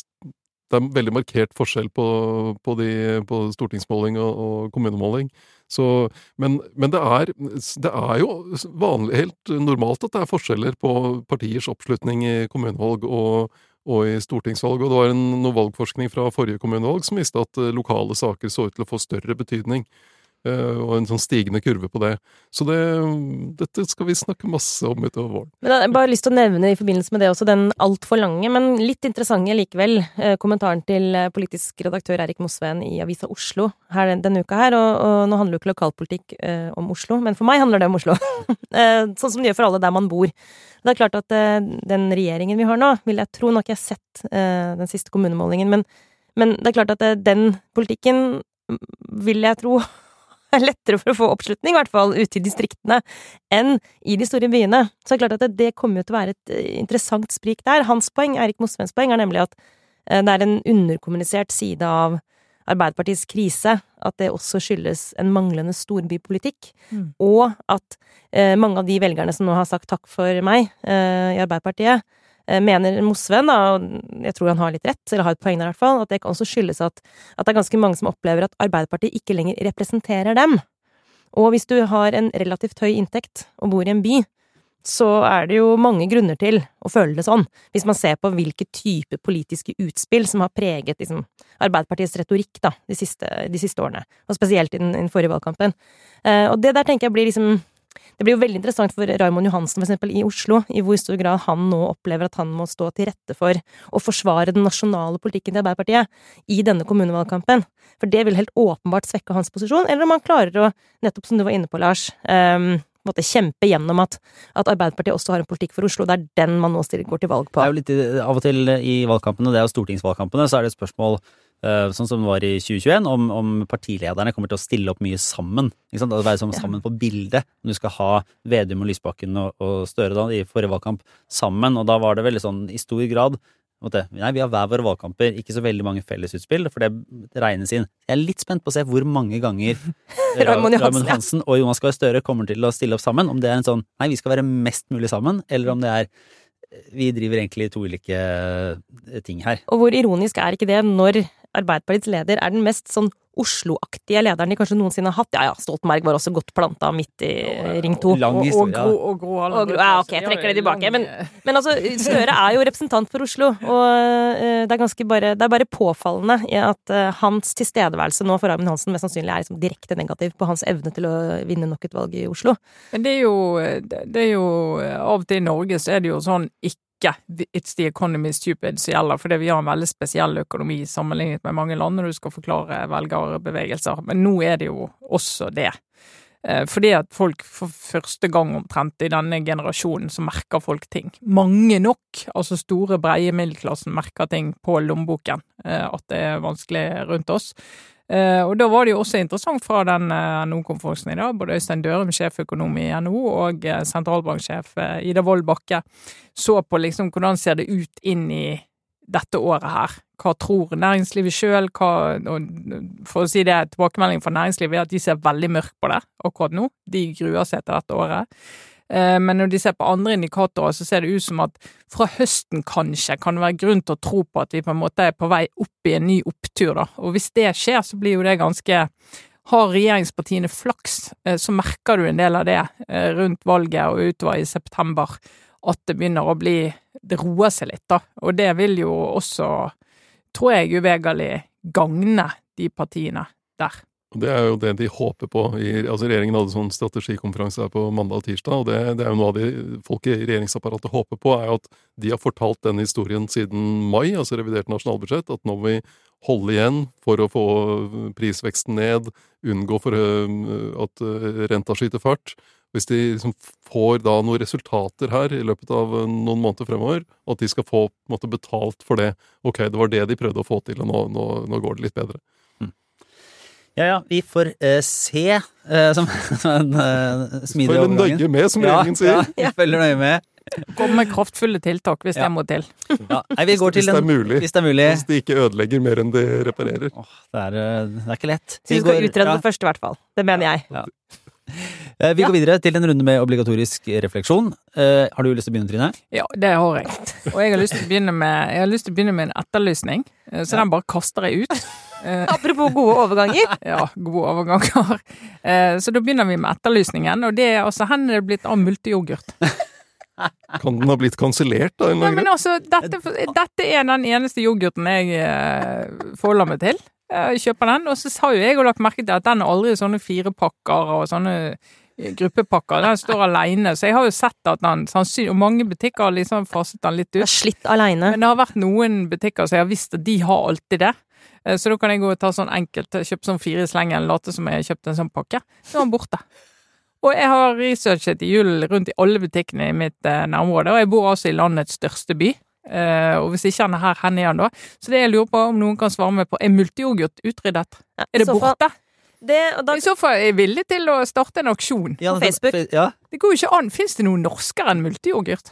D: det er veldig markert forskjell på, på, de, på stortingsmåling og, og kommunemåling. Så, men, men det, er, det er jo vanlig, helt normalt at det er forskjeller på partiers oppslutning i kommunevalg og, og i stortingsvalg. Og det var en, noe valgforskning fra forrige kommunevalg som viste at lokale saker så ut til å få større betydning. Eh, og en sånn stigende kurve på det. Så det, dette skal vi snakke masse om utover våren.
B: Men jeg har bare lyst til å nevne i forbindelse med det også den altfor lange, men litt interessante likevel, eh, kommentaren til eh, politisk redaktør Erik Mosveen i Avisa Oslo her denne uka her. Og, og nå handler jo ikke lokalpolitikk eh, om Oslo, men for meg handler det om Oslo. Eh, sånn som det gjør for alle der man bor. Det er klart at eh, den regjeringen vi har nå, vil jeg tro, har ikke jeg sett eh, den siste kommunemålingen, men, men det er klart at eh, den politikken mm, vil jeg tro er lettere for å få oppslutning, i hvert fall ute i distriktene, enn i de store byene. Så det er klart at det, det kommer jo til å være et eh, interessant sprik der. Hans poeng, Eirik Mosveens poeng, er nemlig at eh, det er en underkommunisert side av Arbeiderpartiets krise, at det også skyldes en manglende storbypolitikk,
C: Mm.
B: og at eh, mange av de velgerne som nå har sagt takk for meg eh, i Arbeiderpartiet, mener Mosveen, da, og jeg tror han har litt rett, eller har et poeng der i hvert fall, at det kan også skyldes at, at det er ganske mange som opplever at Arbeiderpartiet ikke lenger representerer dem. Og hvis du har en relativt høy inntekt og bor i en by, så er det jo mange grunner til å føle det sånn, hvis man ser på hvilke type politiske utspill som har preget liksom, Arbeiderpartiets retorikk da, de siste, de siste årene, og spesielt i den, den forrige valgkampen. Eh, og det der tenker jeg blir liksom det blir jo veldig interessant for Raymond Johansen for eksempel i Oslo, i hvor stor grad han nå opplever at han må stå til rette for å forsvare den nasjonale politikken til Arbeiderpartiet i denne kommunevalgkampen. For det vil helt åpenbart svekke hans posisjon, eller om han klarer å, nettopp som du var inne på, Lars, um, måtte kjempe gjennom at, at Arbeiderpartiet også har en politikk for Oslo. Det er den man nå går til valg på.
A: Det er jo litt i- av og til i valgkampene, det er jo stortingsvalgkampene, så er det et spørsmål eh, sånn som det var i 2021, om, om partilederne kommer til å stille opp mye sammen. Ikke sant? Det være som sammen på bildet. Om du skal ha Vedum og Lysbakken og, og Støre da, i forrige valgkamp sammen. Og da var det veldig sånn i stor grad måtte, Nei, vi har hver våre valgkamper, ikke så veldig mange fellesutspill, for det regnes inn. Jeg er litt spent på å se hvor mange ganger eh,
B: Raymond Johansen.
A: Hansen og Jonas Gahr Støre kommer til å stille opp sammen. Om det er en sånn nei, vi skal være mest mulig sammen, eller om det er vi driver egentlig to ulike eh, ting her.
B: Og hvor ironisk er ikke det når Arbeiderpartiets leder er den mest sånn Oslo-aktige lederen de kanskje noensinne har hatt? Ja ja, Stoltenberg var også godt planta midt i Ring 2.
A: Lang
C: Og, og,
A: historie.
C: Gro, og Gro Harlem Brundtland,
B: ja, ok, jeg trekker det tilbake, men- Men altså, Støre er jo representant for Oslo, og eh, det er ganske bare Det er bare påfallende i at eh, hans tilstedeværelse nå for Armin Hansen mest sannsynlig er liksom direkte negativ på hans evne til å vinne nok et valg i Oslo.
C: Men det er jo, det det er jo Av og til i Norge så er det jo sånn ikke It's the economy stupid som gjelder, fordi vi har en veldig spesiell økonomi sammenlignet med mange land når du skal forklare velgerbevegelser. Men nå er det jo også det. Eh, Fordi at folk for første gang omtrent i denne generasjonen så merker folk ting. Mange nok, altså store, breie middelklassen, merker ting på lommeboken. eh, At det er vanskelig rundt oss. Eh, og da var det jo også interessant fra den eh, NHO-konferansen i dag, både Øystein Dørum, sjeføkonom i NHO, og eh, sentralbanksjef Ida Wold Bakke, så på liksom hvordan ser det ut inn i dette året her. Hva tror næringslivet sjøl? For å si det, tilbakemeldingen fra næringslivet er at de ser veldig mørkt på det akkurat nå. De gruer seg til dette året. Eh, Men når de ser på andre indikatorer, så ser det ut som at fra høsten kanskje kan det være grunn til å tro på at vi på en måte er på vei opp i en ny opptur, da. Og hvis det skjer, så blir jo det ganske Har regjeringspartiene flaks, eh, så merker du en del av det eh, rundt valget og utover i september, at det begynner å bli Det roer seg litt, da. Og det vil jo også, tror jeg, uvegerlig gagne de partiene der.
D: Og Det er jo det de håper på. I, altså Regjeringen hadde sånn strategikonferanse her på mandag og tirsdag, og det, det er jo noe av det folk i regjeringsapparatet håper på, er jo at de har fortalt den historien siden mai, altså revidert nasjonalbudsjett, at nå må vi holde igjen for å få prisveksten ned, unngå for, øh, at øh, renta skyter fart. Hvis de liksom får da noen resultater her i løpet av øh, noen måneder fremover, at de skal få måte, betalt for det Ok, det var det de prøvde å få til, og nå, nå, nå går det litt bedre.
A: Ja ja, vi får uh, se, uh, som, som en uh, smidig
D: Følg nøye med, som regjeringen
A: ja,
D: sier.
A: Ja, følger nøye med.
C: Kom med kraftfulle tiltak hvis
A: Ja.
C: det må til.
A: Ja. Nei, vi går
D: Hvis det er
A: den
D: mulig.
A: Hvis det er mulig.
D: Hvis de ikke ødelegger mer enn de reparerer.
A: Åh, det, er, eh, det er ikke lett.
B: Så vi skal
A: går-
B: utrede
A: ja.
B: det første, i hvert fall. Det mener jeg.
A: Vi går videre til en runde med obligatorisk refleksjon. Har du lyst til å begynne, Trine?
C: Ja, det har jeg. Og jeg har lyst til å begynne med, jeg har lyst til å begynne med en etterlysning, så den bare kaster jeg ut. Eh,
B: Apropos gode overganger.
C: Ja, gode overganger. Eh, Så da begynner vi med etterlysningen, og det er altså hvor er det blitt av multeyoghurt?
D: Kan den ha blitt kansellert, da? annen
C: men altså, dette, dette er den eneste yoghurten jeg eh, forholder meg til. Jeg kjøper den, og så har jo jeg jo lagt merke til at den er aldri sånne firepakker og sånne gruppepakker. Den står alene, så jeg har jo sett at den sannsynlig Og mange butikker har liksom faset den litt ut.
B: slitt aleine.
C: Men det har vært noen butikker som jeg har visst at de har alltid det. Eh, Så da kan jeg gå og ta sånn enkelt, kjøpe sånn fire i slengen, late som jeg har kjøpt en sånn pakke. Så er den borte. Og jeg har researchet i julen rundt i alle butikkene i mitt eh, nærområde, og jeg bor altså i landets største by. Uh, og hvis ikke han er her, hvor er han da? Så det jeg lurer på om noen kan svare meg på, er multiyoghurt utryddet?
B: Ja,
C: Er det
B: så
C: borte?
B: Det, og da,
C: I så fall er jeg villig til å starte en aksjon.
A: Ja,
B: På Facebook.
A: Ja,
C: Det går jo ikke an. Fins det noe norskere enn multeyoghurt?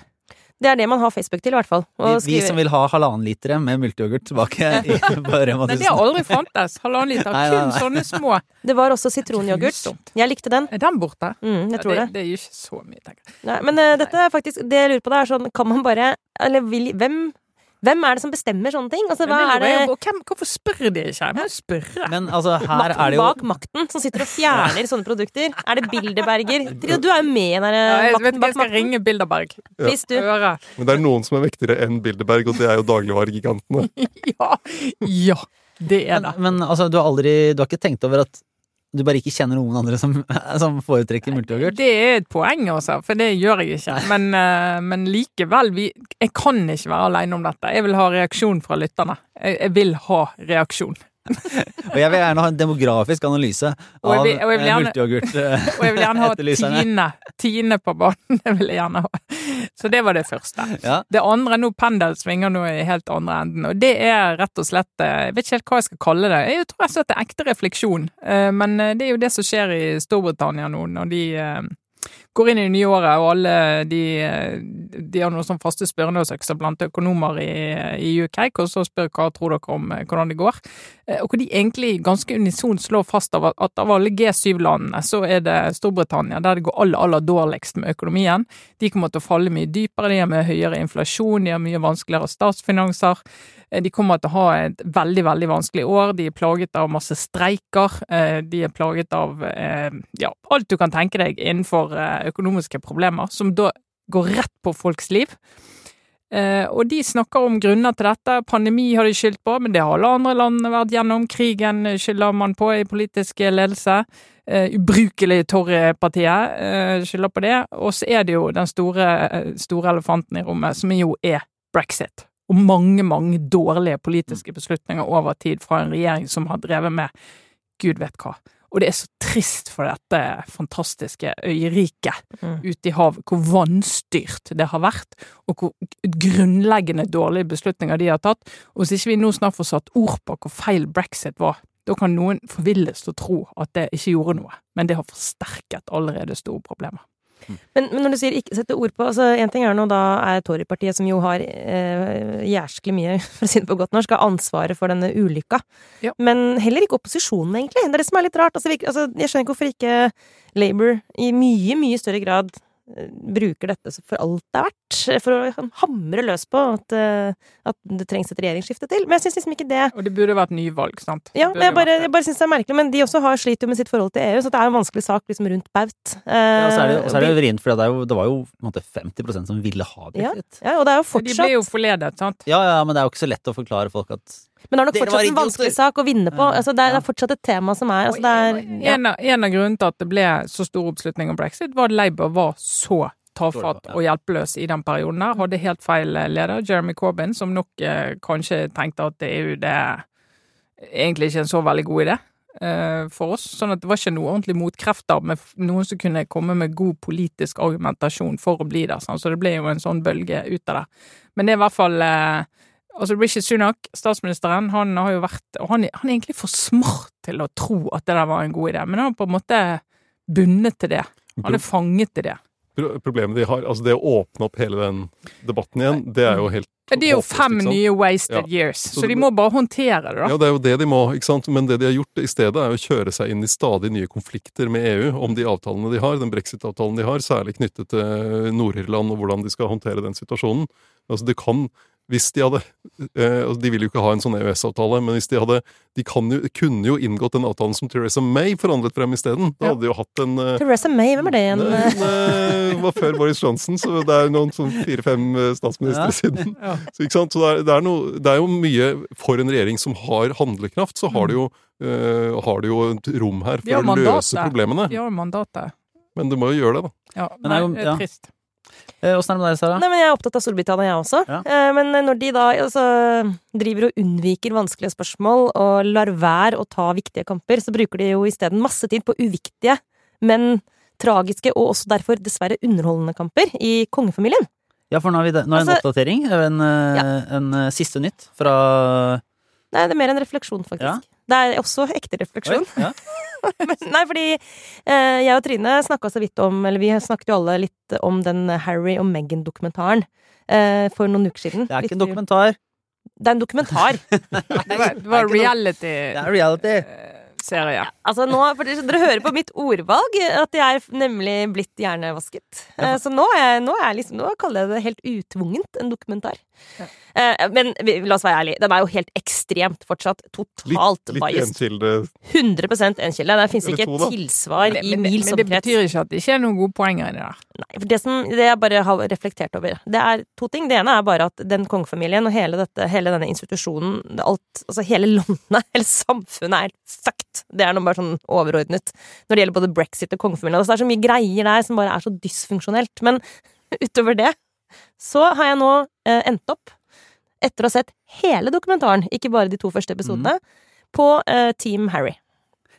B: Det er det man har Facebook til, i hvert fall.
A: vi, vi som vil ha halvannen litere med multeyoghurt tilbake i på Rema
C: Nei, det har aldri fantes. Halvannen liter.
A: Nei, nei,
C: Kun sånne små.
B: Det var også sitronyoghurt. Jeg likte den.
C: Er den borte?
B: Mm, jeg tror
C: ja,
B: det.
C: det. Det gir ikke så mye, tenker jeg.
B: Nei, men uh, dette er faktisk Det jeg lurer på, det er sånn Kan man bare Eller vil Hvem hvem er det som bestemmer sånne ting? Altså, hva
C: Men
B: er det
C: hvem, hvorfor spør de ikke? Jeg må jo spørre.
A: Men altså, her er det jo
B: bak makten som sitter og fjerner sånne produkter? Er det Bilderberger? Trine, du er jo med i den der
C: Ja, jeg
B: Makten
C: jeg skal ringe Bilderberg.
B: Hvis du
C: Høre.
D: Men det er noen som er vektigere enn Bilderberg, og det er jo dagligvaregigantene.
C: Ja, ja, det er det.
A: men, men altså, du har aldri Du har ikke tenkt over at du bare ikke kjenner noen andre som, som foretrekker multeyoghurt?
C: Det er et poeng, også, for det gjør jeg ikke. Men, eh, men likevel, vi, jeg kan ikke være alene om dette. Jeg vil ha reaksjon fra lytterne. Jeg, jeg vil ha reaksjon.
A: Og jeg vil gjerne ha en demografisk analyse
C: Og jeg
A: av
C: vil- og jeg vil
A: eh,
C: gjerne-
A: multeyoghurt. eh,
C: Og jeg vil gjerne ha. Tine. Tine på båten. Det vil jeg gjerne ha. Så det var det første.
A: Ja.
C: Det andre nå, pendel svinger nå i helt andre enden, og det er rett og slett eh, Jeg vet ikke helt hva jeg skal kalle det. Jeg tror jeg slett det er ekte refleksjon. Men det er jo det som skjer i Storbritannia nå, når de går inn i det nye året, og alle de, de har noen sånn faste spørreundersøkelser blant økonomer i, i UK, og så spør hva tror dere om eh, hvordan det går. Eh, Og hvor de egentlig ganske unisont slår fast av at av alle G7-landene, så er det Storbritannia der det går aller, aller dårligst med økonomien. De kommer til å falle mye dypere, de har mye høyere inflasjon, de har mye vanskeligere statsfinanser. Eh, De kommer til å ha et veldig, veldig vanskelig år. De er plaget av masse streiker. eh, De er plaget av eh, ja, alt du kan tenke deg innenfor økonomiske problemer, som da går rett på folks liv. Og de snakker om grunner til dette. Pandemi har de skyldt på, men det har alle andre land vært gjennom. Krigen skylder man på i politisk ledelse. Ubrukelig Torry-partiet eh, skylder på det. Og så er det jo den store, store elefanten i rommet, som jo er brexit. Og mange, mange dårlige politiske beslutninger over tid fra en regjering som har drevet med gud vet hva. Og det er så trist for dette fantastiske øyriket
B: Mm.
C: ute i havet, hvor vanstyrt det har vært, og hvor grunnleggende dårlige beslutninger de har tatt. Og hvis ikke vi nå snart får satt ord på hvor feil brexit var, da kan noen forvilles til å tro at det ikke gjorde noe, men det har forsterket allerede store problemer.
B: Men, men når du sier ikke sette ord på altså En ting er nå da er Torypartiet, som jo har eh, jæsklig mye, for å si det på godt norsk, har ansvaret for denne ulykka.
C: Ja.
B: Men heller ikke opposisjonen, egentlig. Det er det som er litt rart. Altså, altså, jeg skjønner ikke hvorfor ikke Labour i mye, mye større grad bruker dette for alt det er verdt. For å sånn hamre løs på at, eh, at det trengs et regjeringsskifte til. Men jeg syns liksom ikke det
C: Og det burde vært nyvalg, sant?
B: ja, men jeg bare, jeg bare syns det er merkelig. Men de også har sliter jo med sitt forhold til EU, så det er jo en vanskelig sak liksom rundt baut.
A: Ja, og så er det, så er det
B: Eh,
A: jo vrient, for det, er jo, det var jo på en måte 50% som ville ha
B: Ja.
A: brexit.
B: ja, og det er jo fortsatt De
C: ble jo forledet, sant?
A: Ja, ja, men det er jo ikke så lett å forklare folk at
B: Men det er nok
A: Dere
B: fortsatt en vanskelig sak å vinne på.
A: Ja.
B: Altså, det, er, det er fortsatt et tema som er altså, det er, ja.
C: En av, en av grunnene til at det ble så stor oppslutning om brexit, var at Labour var så tafatt og hjelpeløs i den perioden her. Hadde helt feil eh, leder, Jeremy Corbyn, som nok eh, kanskje tenkte at EU det er egentlig ikke en så veldig god idé eh, for oss. Sånn at det var ikke noe ordentlig motkrefter med noen som kunne komme med god politisk argumentasjon for å bli der. Sånn. Så det ble jo en sånn bølge ut av det. Men det er i hvert fall eh, Altså, Rishi Sunak, statsministeren, han har jo vært Og han, han er egentlig for smart til å tro at det der var en god idé, men han er på en måte bundet til det. Han er fanget til det.
D: Problemet de har, altså det å åpne opp hele den debatten igjen, det er jo helt
C: Det er jo fem nye wasted
D: Ja.
C: years,
D: Så
C: så de må bare håndtere det, da.
D: Ja, det er jo det de må, ikke sant? men det de har gjort i stedet, er å kjøre seg inn i stadig nye konflikter med EU om de avtalene de har, den brexit-avtalen de har, særlig knyttet til Nord-Irland og hvordan de skal håndtere den situasjonen. Altså, det kan hvis de hadde eh, altså De vil jo ikke ha en sånn EØS-avtale, men hvis de hadde De kan jo, kunne jo inngått den avtalen som Theresa May forhandlet frem isteden. Da
C: Ja.
D: hadde de jo hatt en eh,
B: Theresa May, hvem er det igjen?
D: Det var før Boris Johnson, så det er noen sånn fire-fem eh, statsministre
A: Ja.
D: siden.
C: Ja.
D: Så, ikke sant? så det, er, det, er noe, det er jo mye For en regjering som har handlekraft, så har de jo, eh, har de jo et rom her for å løse problemene.
C: De har mandatet.
D: Men du må jo gjøre det, da.
C: Ja,
A: Men det er jo- ja.
C: trist.
A: Eh, Åssen er det med deg, Sara?
B: Nei, men Jeg er opptatt av Storbritannia, jeg også.
A: Ja.
B: Eh, Men når de da altså, driver og unnviker vanskelige spørsmål og lar være å ta viktige kamper, så bruker de jo isteden masse tid på uviktige, men tragiske og også derfor dessverre underholdende kamper i kongefamilien.
A: Ja, for nå har vi det. Nå er altså, en oppdatering. En, ja. en eh, siste nytt fra
B: Nei, det er mer en refleksjon, faktisk.
A: Ja.
B: Det er også ekte refleksjon.
A: Oi, ja.
B: Nei, fordi eh, jeg og Trine snakka så vidt om Eller vi snakket jo alle litt om den Harry og Meghan-dokumentaren eh, for noen uker siden.
A: Det er ikke en dokumentar.
B: Det er en dokumentar.
C: Det var, reality.
A: Det er
C: reality-serie.
A: Det er reality.
B: Altså nå, for dere, dere hører på mitt ordvalg at jeg er nemlig blitt hjernevasket.
A: Ja.
B: Eh, Så nå, er, nå, er liksom, nå kaller jeg det helt utvungent en dokumentar. Eh, Men la oss være ærlig, den er jo helt ekstremt fortsatt. Totalt
D: Litt, litt
B: biased.
D: enkilde
B: 100 enkilde. Det fins ikke
D: to,
B: et tilsvar
C: Men,
B: i
C: men,
B: krets.
C: men det
B: omkrets.
C: betyr ikke at det ikke er noen gode poenger inni der.
B: Nei, for det, som, det jeg bare har reflektert over, det er to ting. Det ene er bare at den kongefamilien og hele, dette, hele denne institusjonen, alt, altså hele landet, hele samfunnet er fucked. Det er noe bare sånn overordnet når det gjelder både brexit og kongefamilien. Altså, det er så mye greier der som bare er så dysfunksjonelt. Men utover det så har jeg nå eh, endt opp, etter å ha sett hele dokumentaren, ikke bare de to første episodene, på eh, Team Harry.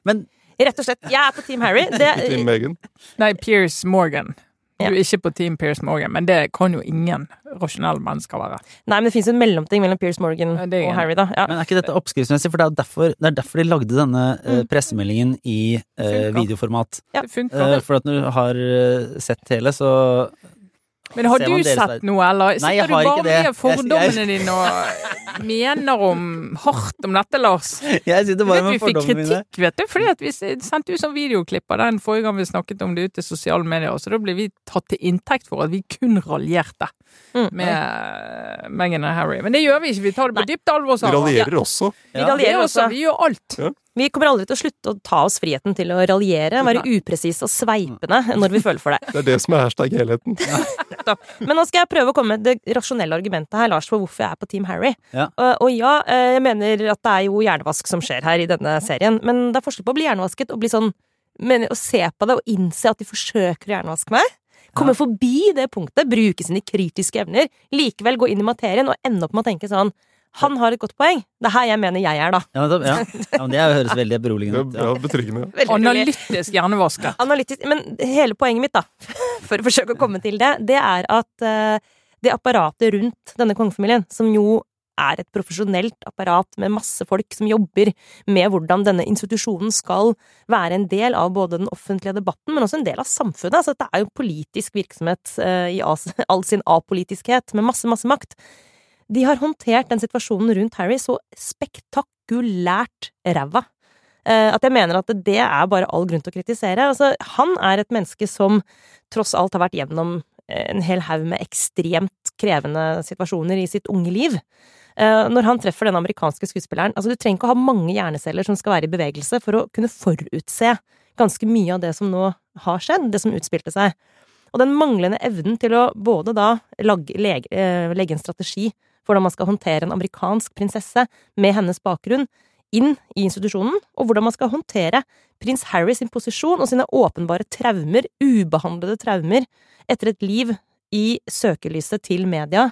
A: Men
B: Rett og slett. Jeg er på Team Harry. Det,
D: Team Megan.
C: Nei, Piers Morgan. Du er ikke på Team Piers Morgan, men det kan jo ingen rasjonelle mennesker være.
B: Nei, men det fins en mellomting mellom Piers Morgan og. Harry, da. Ja.
A: Men er ikke dette oppskriftsmessig? For det er, derfor, det er derfor de lagde denne eh,
B: Mm.
A: pressemeldingen i
C: uh,
A: videoformat.
B: Ja.
C: Det funker.
A: Uh, for at når du har sett hele, så
C: Men har du sett noe, eller
A: Nei, jeg
C: sitter
A: har
C: du bare med fordommene dine og mener om hardt om dette, Lars?
A: Jeg sitter bare med fordommene mine.
C: vi fikk kritikk, vet du, fordi at vi sendte ut sånn videoklipp av den forrige gang vi snakket om det ute i sosiale medier, så da ble vi tatt til inntekt for at vi kun raljerte
B: Mm.
C: med eh, Meghan og Harry. Men det gjør vi ikke, vi tar det på dypt alvor. Vi
D: raljerer også.
B: Vi
A: Ja.
C: Vi,
B: raljerer
C: også, vi gjør alt.
B: Vi kommer aldri til å slutte å ta oss friheten til å raljere, være upresise og sveipende når vi føler for det.
D: Det er det som er hashtag helheten.
B: Men nå skal jeg prøve å komme med det rasjonelle argumentet her, Lars, for hvorfor jeg er på Team Harry.
A: Ja.
B: Og, og ja, eh, jeg mener at det er jo hjernevask som skjer her i denne serien, men det er forskjell på å bli hjernevasket og bli sånn men å se på det og innse at de forsøker å hjernevaske meg. Komme forbi det punktet, bruke sine kritiske evner, likevel gå inn i materien og ende opp med å tenke sånn Han har et godt poeng. Det er her jeg mener jeg er, da.
A: Ja, men, ja. ja, men det høres veldig
D: Det
A: beroligende
D: er
A: ut. Ja.
D: betryggende.
B: Veldig rolig.
C: Analytisk hjernevaska.
B: Analytisk, men hele poenget mitt, da, for å forsøke å komme til det, det er at eh, det apparatet rundt denne kongefamilien, som jo er et profesjonelt apparat med masse folk som jobber med hvordan denne institusjonen skal være en del av både den offentlige debatten, men også en del av samfunnet. Altså, dette er jo politisk virksomhet eh, i all sin apolitiskhet, med masse, masse makt. De har håndtert den situasjonen rundt Harry så spektakulært ræva. Eh, at jeg mener at det er bare all grunn til å kritisere. Altså, han er et menneske som tross alt har vært gjennom en hel haug med ekstremt krevende situasjoner i sitt unge liv. Eh, når han treffer den amerikanske skuespilleren Altså, du trenger ikke å ha mange hjerneceller som skal være i bevegelse for å kunne forutse ganske mye av det som nå har skjedd, det som utspilte seg. Og den manglende evnen til å både da legge, eh, legge en strategi for hvordan man skal håndtere en amerikansk prinsesse med hennes bakgrunn inn i institusjonen, og hvordan man skal håndtere prins Harry sin posisjon og sine åpenbare traumer, ubehandlede traumer, etter et liv i søkelyset til media,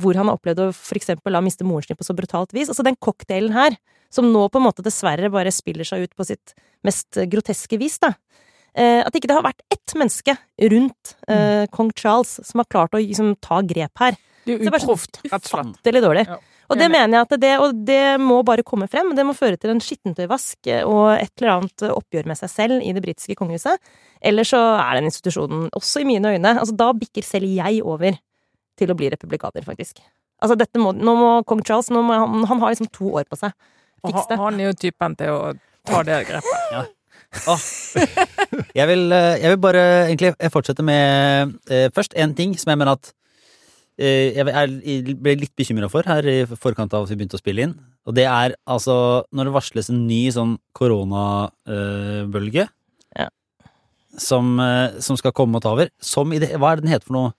B: hvor han har opplevd å for eksempel la miste moren sin på så brutalt vis. Altså den cocktailen her, som nå på en måte dessverre bare spiller seg ut på sitt mest groteske vis, da. Eh, at ikke det har vært ett menneske rundt eh, kong Charles som har klart å liksom, ta grep her.
C: Det er
B: bare
C: uproft, rett og slett.
B: Ufattelig dårlig.
C: Ja.
B: Og det mener jeg at det, og det må bare komme frem. Det må føre til en skittentøyvask og et eller annet oppgjør med seg selv i det britiske kongehuset. Eller så er den institusjonen, også i mine øyne altså Da bikker selv jeg over til å bli republikaner, faktisk. Altså dette må, Nå må kong Charles nå må han, han har liksom to år på seg. Fiks det.
C: han- han er jo typen til å ta det grepet.
A: Åh. Jeg vil, eh, jeg vil bare egentlig fortsette med eh, først en ting som jeg mener at eh, jeg er, ble litt bekymra for her i forkant av at vi begynte å spille inn. Og det er altså når det varsles en ny sånn koronabølge
B: Ja.
A: som, eh, som skal komme og ta over. Som i det Hva er det den heter for noe?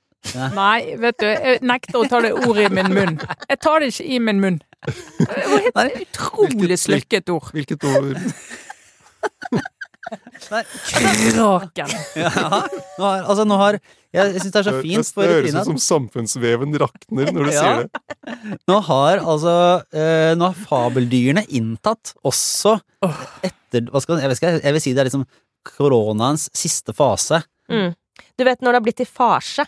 C: Nei, vet du, jeg nekter å ta det ordet i min munn. Jeg tar det ikke i min munn. Det var et utrolig slukket ord.
D: Hvilket ord?
A: Nei.
C: Kraken.
A: Ja, nå har, altså nå har Jeg, jeg syns det er så
D: Det,
A: fint
D: det
A: for
D: høres ut som samfunnsveven rakner når du
A: Ja.
D: sier det.
A: nå har altså eh, Nå har fabeldyrene inntatt også etter hva skal, jeg, vet ikke, jeg vil si det er liksom koronaens siste fase.
B: Mm. Du vet når det har blitt til farse.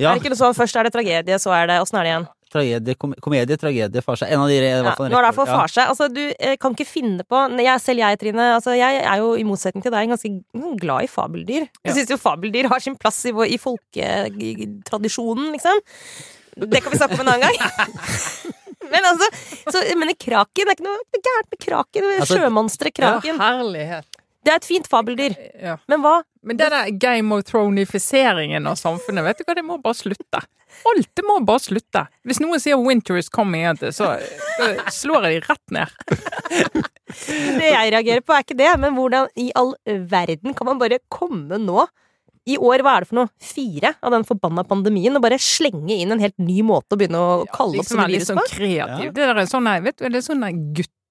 A: Ja,
B: Er det ikke noe sånn først er det tragedie, så er det Åssen er det igjen?
A: Tragedie, kom, komedie, tragedie, farse. En av de
B: Ja, nå er det i hvert fall farse. Altså, du eh, kan ikke finne på jeg, Selv jeg, Trine, altså, jeg er jo i motsetning til deg ganske mm, glad i fabeldyr.
C: Ja.
B: Jeg syns jo fabeldyr har sin plass i, i folketradisjonen, liksom. Det kan vi snakke om en annen gang. Men altså, så, men kraken, det er ikke noe gærent med kraken.
A: Altså,
B: Sjømonsteret kraken.
C: herlighet.
B: Det er et fint fabeldyr.
C: Ja.
B: Men hva?
C: Men den der Game of Thronifiseringen av samfunnet, vet du hva, det må bare slutte. Alt det må bare slutte. Hvis noen sier 'winter is coming', så eh, slår jeg de rett ned.
B: Det jeg reagerer på, er ikke det, men hvordan i all verden kan man bare komme nå? I år, hva er det for noe? Fire av den forbanna pandemien, og bare slenge inn en helt ny måte å begynne å kalle opp
C: liksom opp litt
B: virus
C: sånn
B: Liksom
C: kreativ.
A: Ja.
C: Det der er sånn, vet du, det er sånn der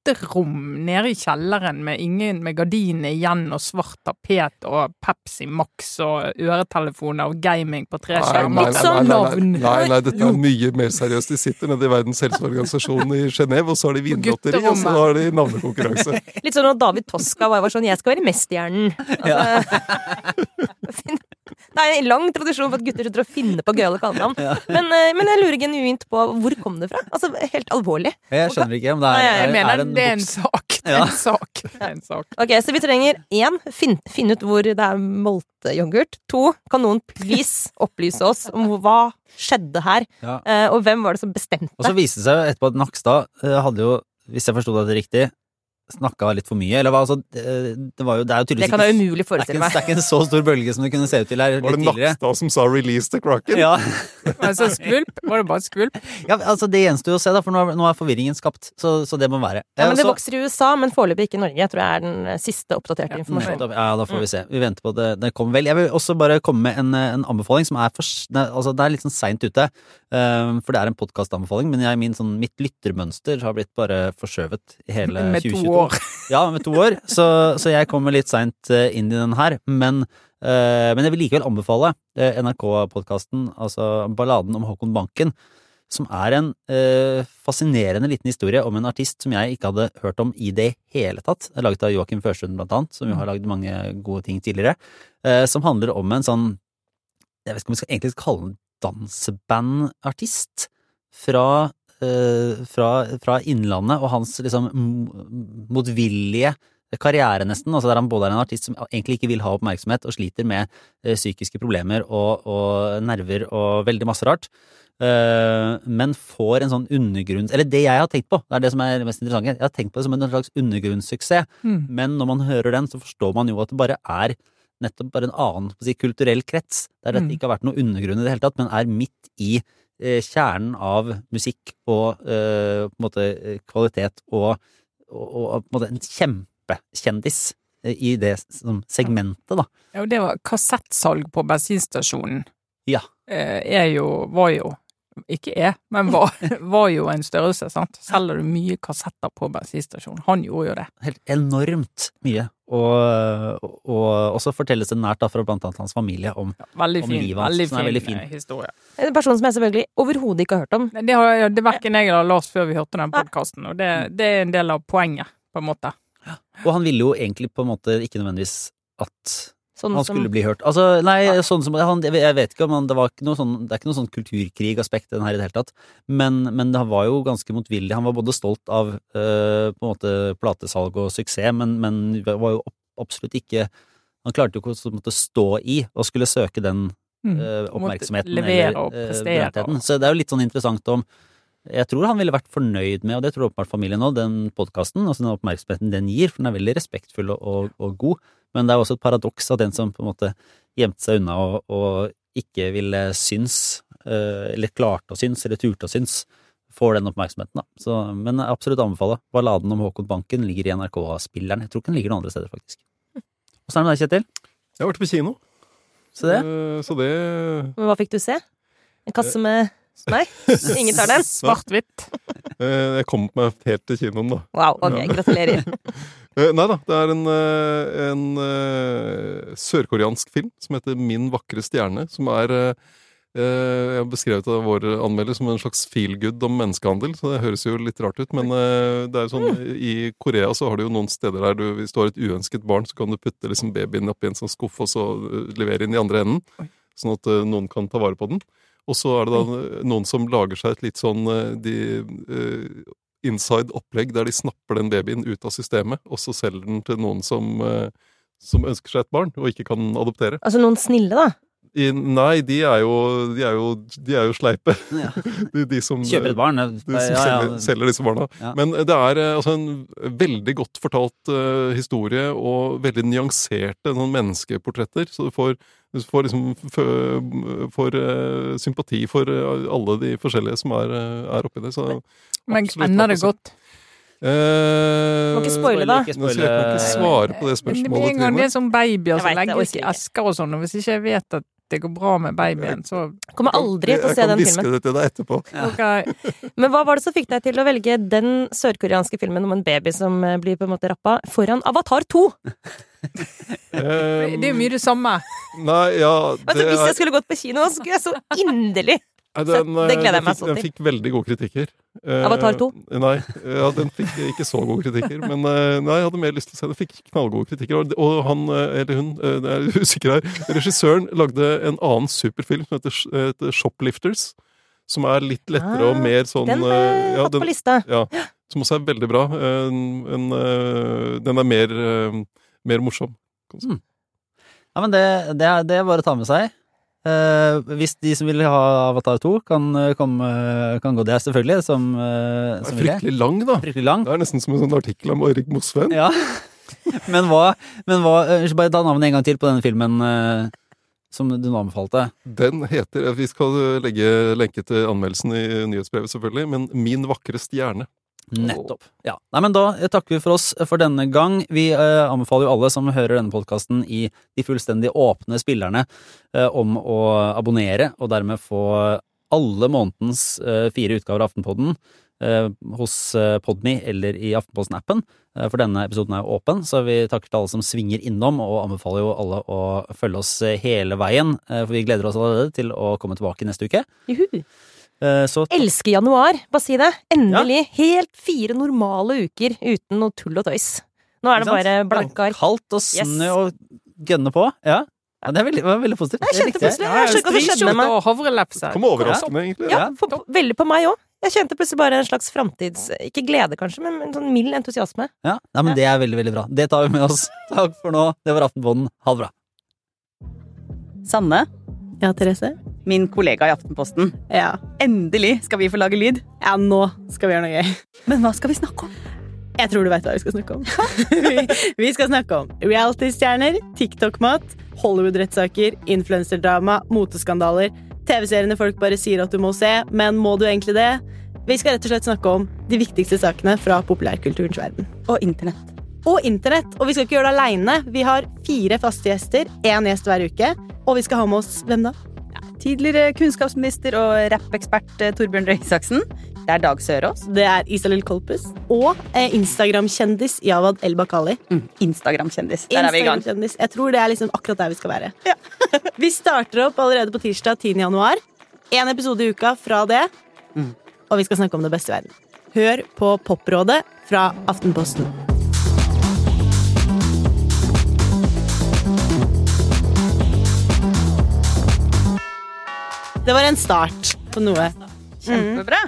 C: gutterom nede i kjelleren med ingen med gardinene igjen og svart tapet og Pepsi Max og øretelefoner og gaming på tre skjermer. Ikke
D: nei,
C: sånn
D: nei, nei,
C: navn!
D: nei, nei, dette er mye mer seriøst. De sitter nede i Verdens helseorganisasjon i Genéve, og så har de vinlotteri, og så har de navnekonkurranse.
B: Litt sånn at David Toska var sånn 'jeg skal være mesterhjernen'. Altså, det er en lang tradisjon for at gutter sitter å finne på gøyale kallenavn. Men, eh, men jeg lurer genuint på hvor kom det fra? Altså, helt alvorlig.
A: Jeg skjønner ikke om det er, er,
C: mener
A: er en
C: det er en sak. Det er
A: Ja.
C: en sak. Er en sak.
B: Ok, Så vi trenger én, finn, finne ut hvor det er molteyoghurt. To, kan noen please opplyse oss om hva skjedde her?
A: Ja.
B: Eh, og hvem var det som bestemte?
A: Og så viste det seg etterpå at Nakstad eh, hadde jo, hvis jeg forsto det riktig, snakka litt for mye. Eller hva, altså, det, det var jo Det er jo
B: Det kan jeg umulig
A: det
B: forestille meg.
A: det er ikke en så stor bølge som det kunne se ut til her
D: Var det
A: litt tidligere.
D: Nakstad som sa 'release the Kraken'?
A: Ja,
C: Altså, skvulp? Var det bare skvulp?
A: ja, altså Det gjenstår jo å se, da, for nå er, nå er forvirringen skapt. Så, så det må være.
B: Ja, men Det
A: Eh, så-
B: vokser i USA, men foreløpig ikke i Norge. Jeg tror jeg er den eh, siste oppdaterte informasjonen.
A: Ja, da får vi se. Vi venter på det. Det kommer vel. Jeg vil også bare komme med en, eh, en anbefaling som er for Altså, det er litt sånn seint ute. um, for det er en podkastanbefaling, men jeg, min, sånn, mitt lyttermønster har blitt bare forskjøvet i hele 2022.
C: år.
A: Ja, med to år. Så, så jeg kommer litt seint inn i den her. Men, eh, men jeg vil likevel anbefale eh, NRK-podkasten, altså Balladen om Håkon Banken. Som er en eh, fascinerende liten historie om en artist som jeg ikke hadde hørt om i det hele tatt. Det er Laget av Joakim Førstund, blant annet, som jo har lagd mange gode ting tidligere. eh, som handler om en sånn Jeg vet ikke om vi skal egentlig kalle den dansebandartist fra eh, fra, fra Innlandet og hans liksom motvillige karriere, nesten. Altså der han både er en artist som egentlig ikke vil ha oppmerksomhet, og sliter med eh, psykiske problemer og, og nerver og veldig masse rart. eh, men får en sånn undergrunns... Eller det jeg har tenkt på, det er det som er det mest interessante. Jeg har tenkt på det som en slags undergrunnssuksess,
C: Mm.
A: men når man hører den, så forstår man jo at det bare er nettopp bare en annen si, kulturell krets, der dette
C: Mm.
A: ikke har vært noe undergrunn i det hele tatt, men er midt i eh, kjernen av musikk og eh, på en måte eh, kvalitet og, og, og på en måte en kjempekjendis eh, i det segmentet, da.
C: Ja, og det var kassettsalg på bensinstasjonen.
A: Ja.
C: Eh, er jo, var jo, ikke er, men var, var jo en størrelse, sant. Selger du mye kassetter på bensinstasjonen? Han gjorde jo det.
A: Helt enormt mye. Og, og, og også fortelles det nært da fra blant annet hans familie om
C: Ja,
A: Om
C: fin,
A: livet hans,
C: veldig fin,
A: veldig fin.
C: eh, historie.
B: En person som jeg selvfølgelig overhodet ikke har hørt om.
C: Det har det verken jeg eller Lars før vi hørte den podkasten, og det, det er en del av poenget, på en måte.
A: Og han ville jo egentlig på en måte ikke nødvendigvis at
B: Sånn
A: han
B: som
A: skulle bli hørt. Altså, nei, sånn som han, Jeg vet ikke om han Det var ikke noe sånn Det er ikke noe sånn kulturkrigaspekt i den her i det hele tatt, men, men det var jo ganske motvillig. Han var både stolt av øh, på en måte platesalg og suksess, men, men var jo absolutt ikke Han klarte jo ikke å stå i og skulle søke den
C: øh,
A: eh, oppmerksomheten eller
C: og
A: berømtheten. Så det er jo litt sånn interessant om Jeg tror han ville vært fornøyd med, og det tror åpenbart familien òg, den podkasten, altså den oppmerksomheten den gir, for den er veldig respektfull og, og, og god. Men det er også et paradoks at den som på en måte gjemte seg unna og, og ikke ville synes, eh, eller klarte å synes, eller turte å synes, får den oppmerksomheten, da. Så, men jeg absolutt anbefale. Balladen om Håkon Banken ligger i NRK-spilleren. Jeg tror ikke den ligger noen andre steder, faktisk. Åssen er det med deg, Kjetil?
D: Jeg har vært på kino.
A: Så det.
D: Eh, Så det
B: Men Hva fikk du se? En kasse med Nei, ingen tar den?
C: Svart-hvitt.
D: eh, Jeg kom meg helt til kinoen, da.
B: Wow, ok,
D: Ja.
B: gratulerer.
D: Eh, Nei da, det er en, eh, en sørkoreansk film som heter Min vakre stjerne, som er Jeg har beskrevet av vår anmelder som en slags feel good om menneskehandel, så det høres jo litt rart ut, men det er sånn I Korea så har du jo noen steder der du, hvis du har et uønsket barn, så kan du putte liksom babyen oppi en sånn skuff og så levere inn i andre enden, sånn at noen kan ta vare på den. Og så er det da noen som lager seg et litt sånn eh, de, uh, inside opplegg der de snapper den babyen ut av systemet, og så selger den til noen som, uh, som ønsker seg et barn, og ikke kan adoptere.
B: Altså noen snille, da.
D: I, nei, de er jo, de er jo, de er jo sleipe,
A: Ja.
D: de, de som,
A: Kjøper et barn.
D: de som
A: ja, ja.
D: Selger, selger disse barna.
A: Ja.
D: Men det er altså en veldig godt fortalt uh, historie, og veldig nyanserte sånn menneskeportretter. Så du får, du får liksom får, eh, sympati for eh, alle de forskjellige som er, eh, er oppi det. Så
C: Men ender det godt?
D: Eh,
B: Må ikke spoile, da.
A: Ikke
D: Nå skal jeg kan ikke svare på det
C: Men Det
D: spørsmålet,
C: en gang det er sånn babyer
B: Jeg
C: som
B: jeg
C: legges i
B: ikke.
C: esker og sånn, og hvis ikke jeg vet at det går bra med babyen, så
B: Kommer aldri til å se den filmen.
D: Jeg kan hviske det til deg etterpå.
C: ok.
B: Men hva var det som fikk deg til å velge den sørkoreanske filmen om en baby som blir på en måte rappa, foran Avatar 2?
D: Eh,
C: Det er jo mye det samme.
D: Nei, ja
B: Altså, hvis jeg skulle gått på kino, så skulle jeg så inderlig
D: Nei,
B: Så det gleder jeg
D: den
B: meg
D: fikk,
B: til.
D: Den fikk veldig gode kritikker. Eh,
B: Avatar 2?
D: Nei, ja, den fikk ikke så gode kritikker. Men eh, nei, jeg hadde mer lyst til å se den. Den fikk knallgode kritikker. Og, og han, eh, eller hun, det er usikker her, regissøren lagde en annen superfilm som heter, heter Shoplifters. Som er litt lettere og
B: Ah,
D: mer sånn
B: Den har
D: eh,
B: jeg
D: ja,
B: hatt på lista.
D: ja, Som også er veldig bra. En, en, eh, den er mer, eh, mer morsom.
A: Ja, men det, det, er, det er bare å ta med seg. Eh, hvis de som vil ha Avatar 2, kan, eh, komme, kan gå der, selvfølgelig, som, eh, som
D: fryktelig lang, da.
A: Fryktelig lang.
D: Det er nesten som en sånn artikkel om Erik Mosveen.
A: Ja. men hva, men hva eh, Bare ta navnet en gang til på denne filmen eh, som du nå anbefalte.
D: Den heter Vi skal legge lenke til anmeldelsen i nyhetsbrevet, selvfølgelig, men Min vakre stjerne.
A: Nettopp. Ja. Nei, men da eh, takker vi for oss for denne gang. Vi eh, anbefaler jo alle som hører denne podkasten i de fullstendig åpne spillerne eh, om å abonnere, og dermed få alle månedens eh, fire utgaver av Aftenpodden eh, hos eh, Podme eller i Aftenposten-appen. Eh, for denne episoden er jo åpen, så vi takker til alle som svinger innom, og anbefaler jo alle å følge oss eh, hele veien, eh, for vi gleder oss allerede til å komme tilbake neste uke.
B: Juhu.
A: Eh, så
B: Elsker januar, bare si det. Endelig. Helt fire normale uker uten noe tull og tøys. Nå er det bare blanke ark.
A: Kaldt og snø og gønne på. Ja. ja det er veldig, var veldig positivt.
B: Jeg kjente
A: Det likte jeg.
B: plutselig Jeg skjønner ikke hva som skjedde med meg.
C: og.
D: Kom overraskende, egentlig.
B: Ja,
A: Ja.
B: for, veldig på meg òg. Jeg kjente plutselig bare en slags framtids... Ikke glede, kanskje, men en sånn mild entusiasme.
A: Ja, Nei, men Det er veldig veldig bra. Det tar vi med oss. Takk for nå. Det var Aftenbonden Ha det bra.
E: Sanne, Ja, Therese?
F: Min kollega i Aftenposten.
E: Ja.
F: Endelig skal vi få lage lyd.
E: ja, nå skal vi gjøre noe gøy.
F: Men hva skal vi snakke om?
E: Jeg tror du vet hva vi skal snakke om. vi, vi skal snakke om reality-stjerner, TikTok-mat, Hollywood-rettssaker, influenserdrama, moteskandaler, TV-seriene folk bare sier at du må se, men må du egentlig det? Vi skal rett og slett snakke om de viktigste sakene fra populærkulturens verden.
F: Og internett.
E: Og internett. Og vi skal ikke gjøre det aleine. Vi har fire faste gjester, én gjest hver uke. Og vi skal ha med oss hvem da?
F: Tidligere kunnskapsminister og rappekspert eh, Torbjørn Røe Isaksen. Det er Dag Sørås.
E: Det er Isalill Kolpus. Og eh, Instagram-kjendis Jawad El Bakali.
F: Mm. Instagram-kjendis. Der er vi i gang.
E: Jeg tror det er liksom akkurat der vi skal være. vi starter opp allerede på tirsdag 10. januar. Én episode i uka fra det.
F: Mm.
E: Og vi skal snakke om det beste i verden. Hør på Poprådet fra Aftenposten. Det var en start på noe.
F: Kjempebra.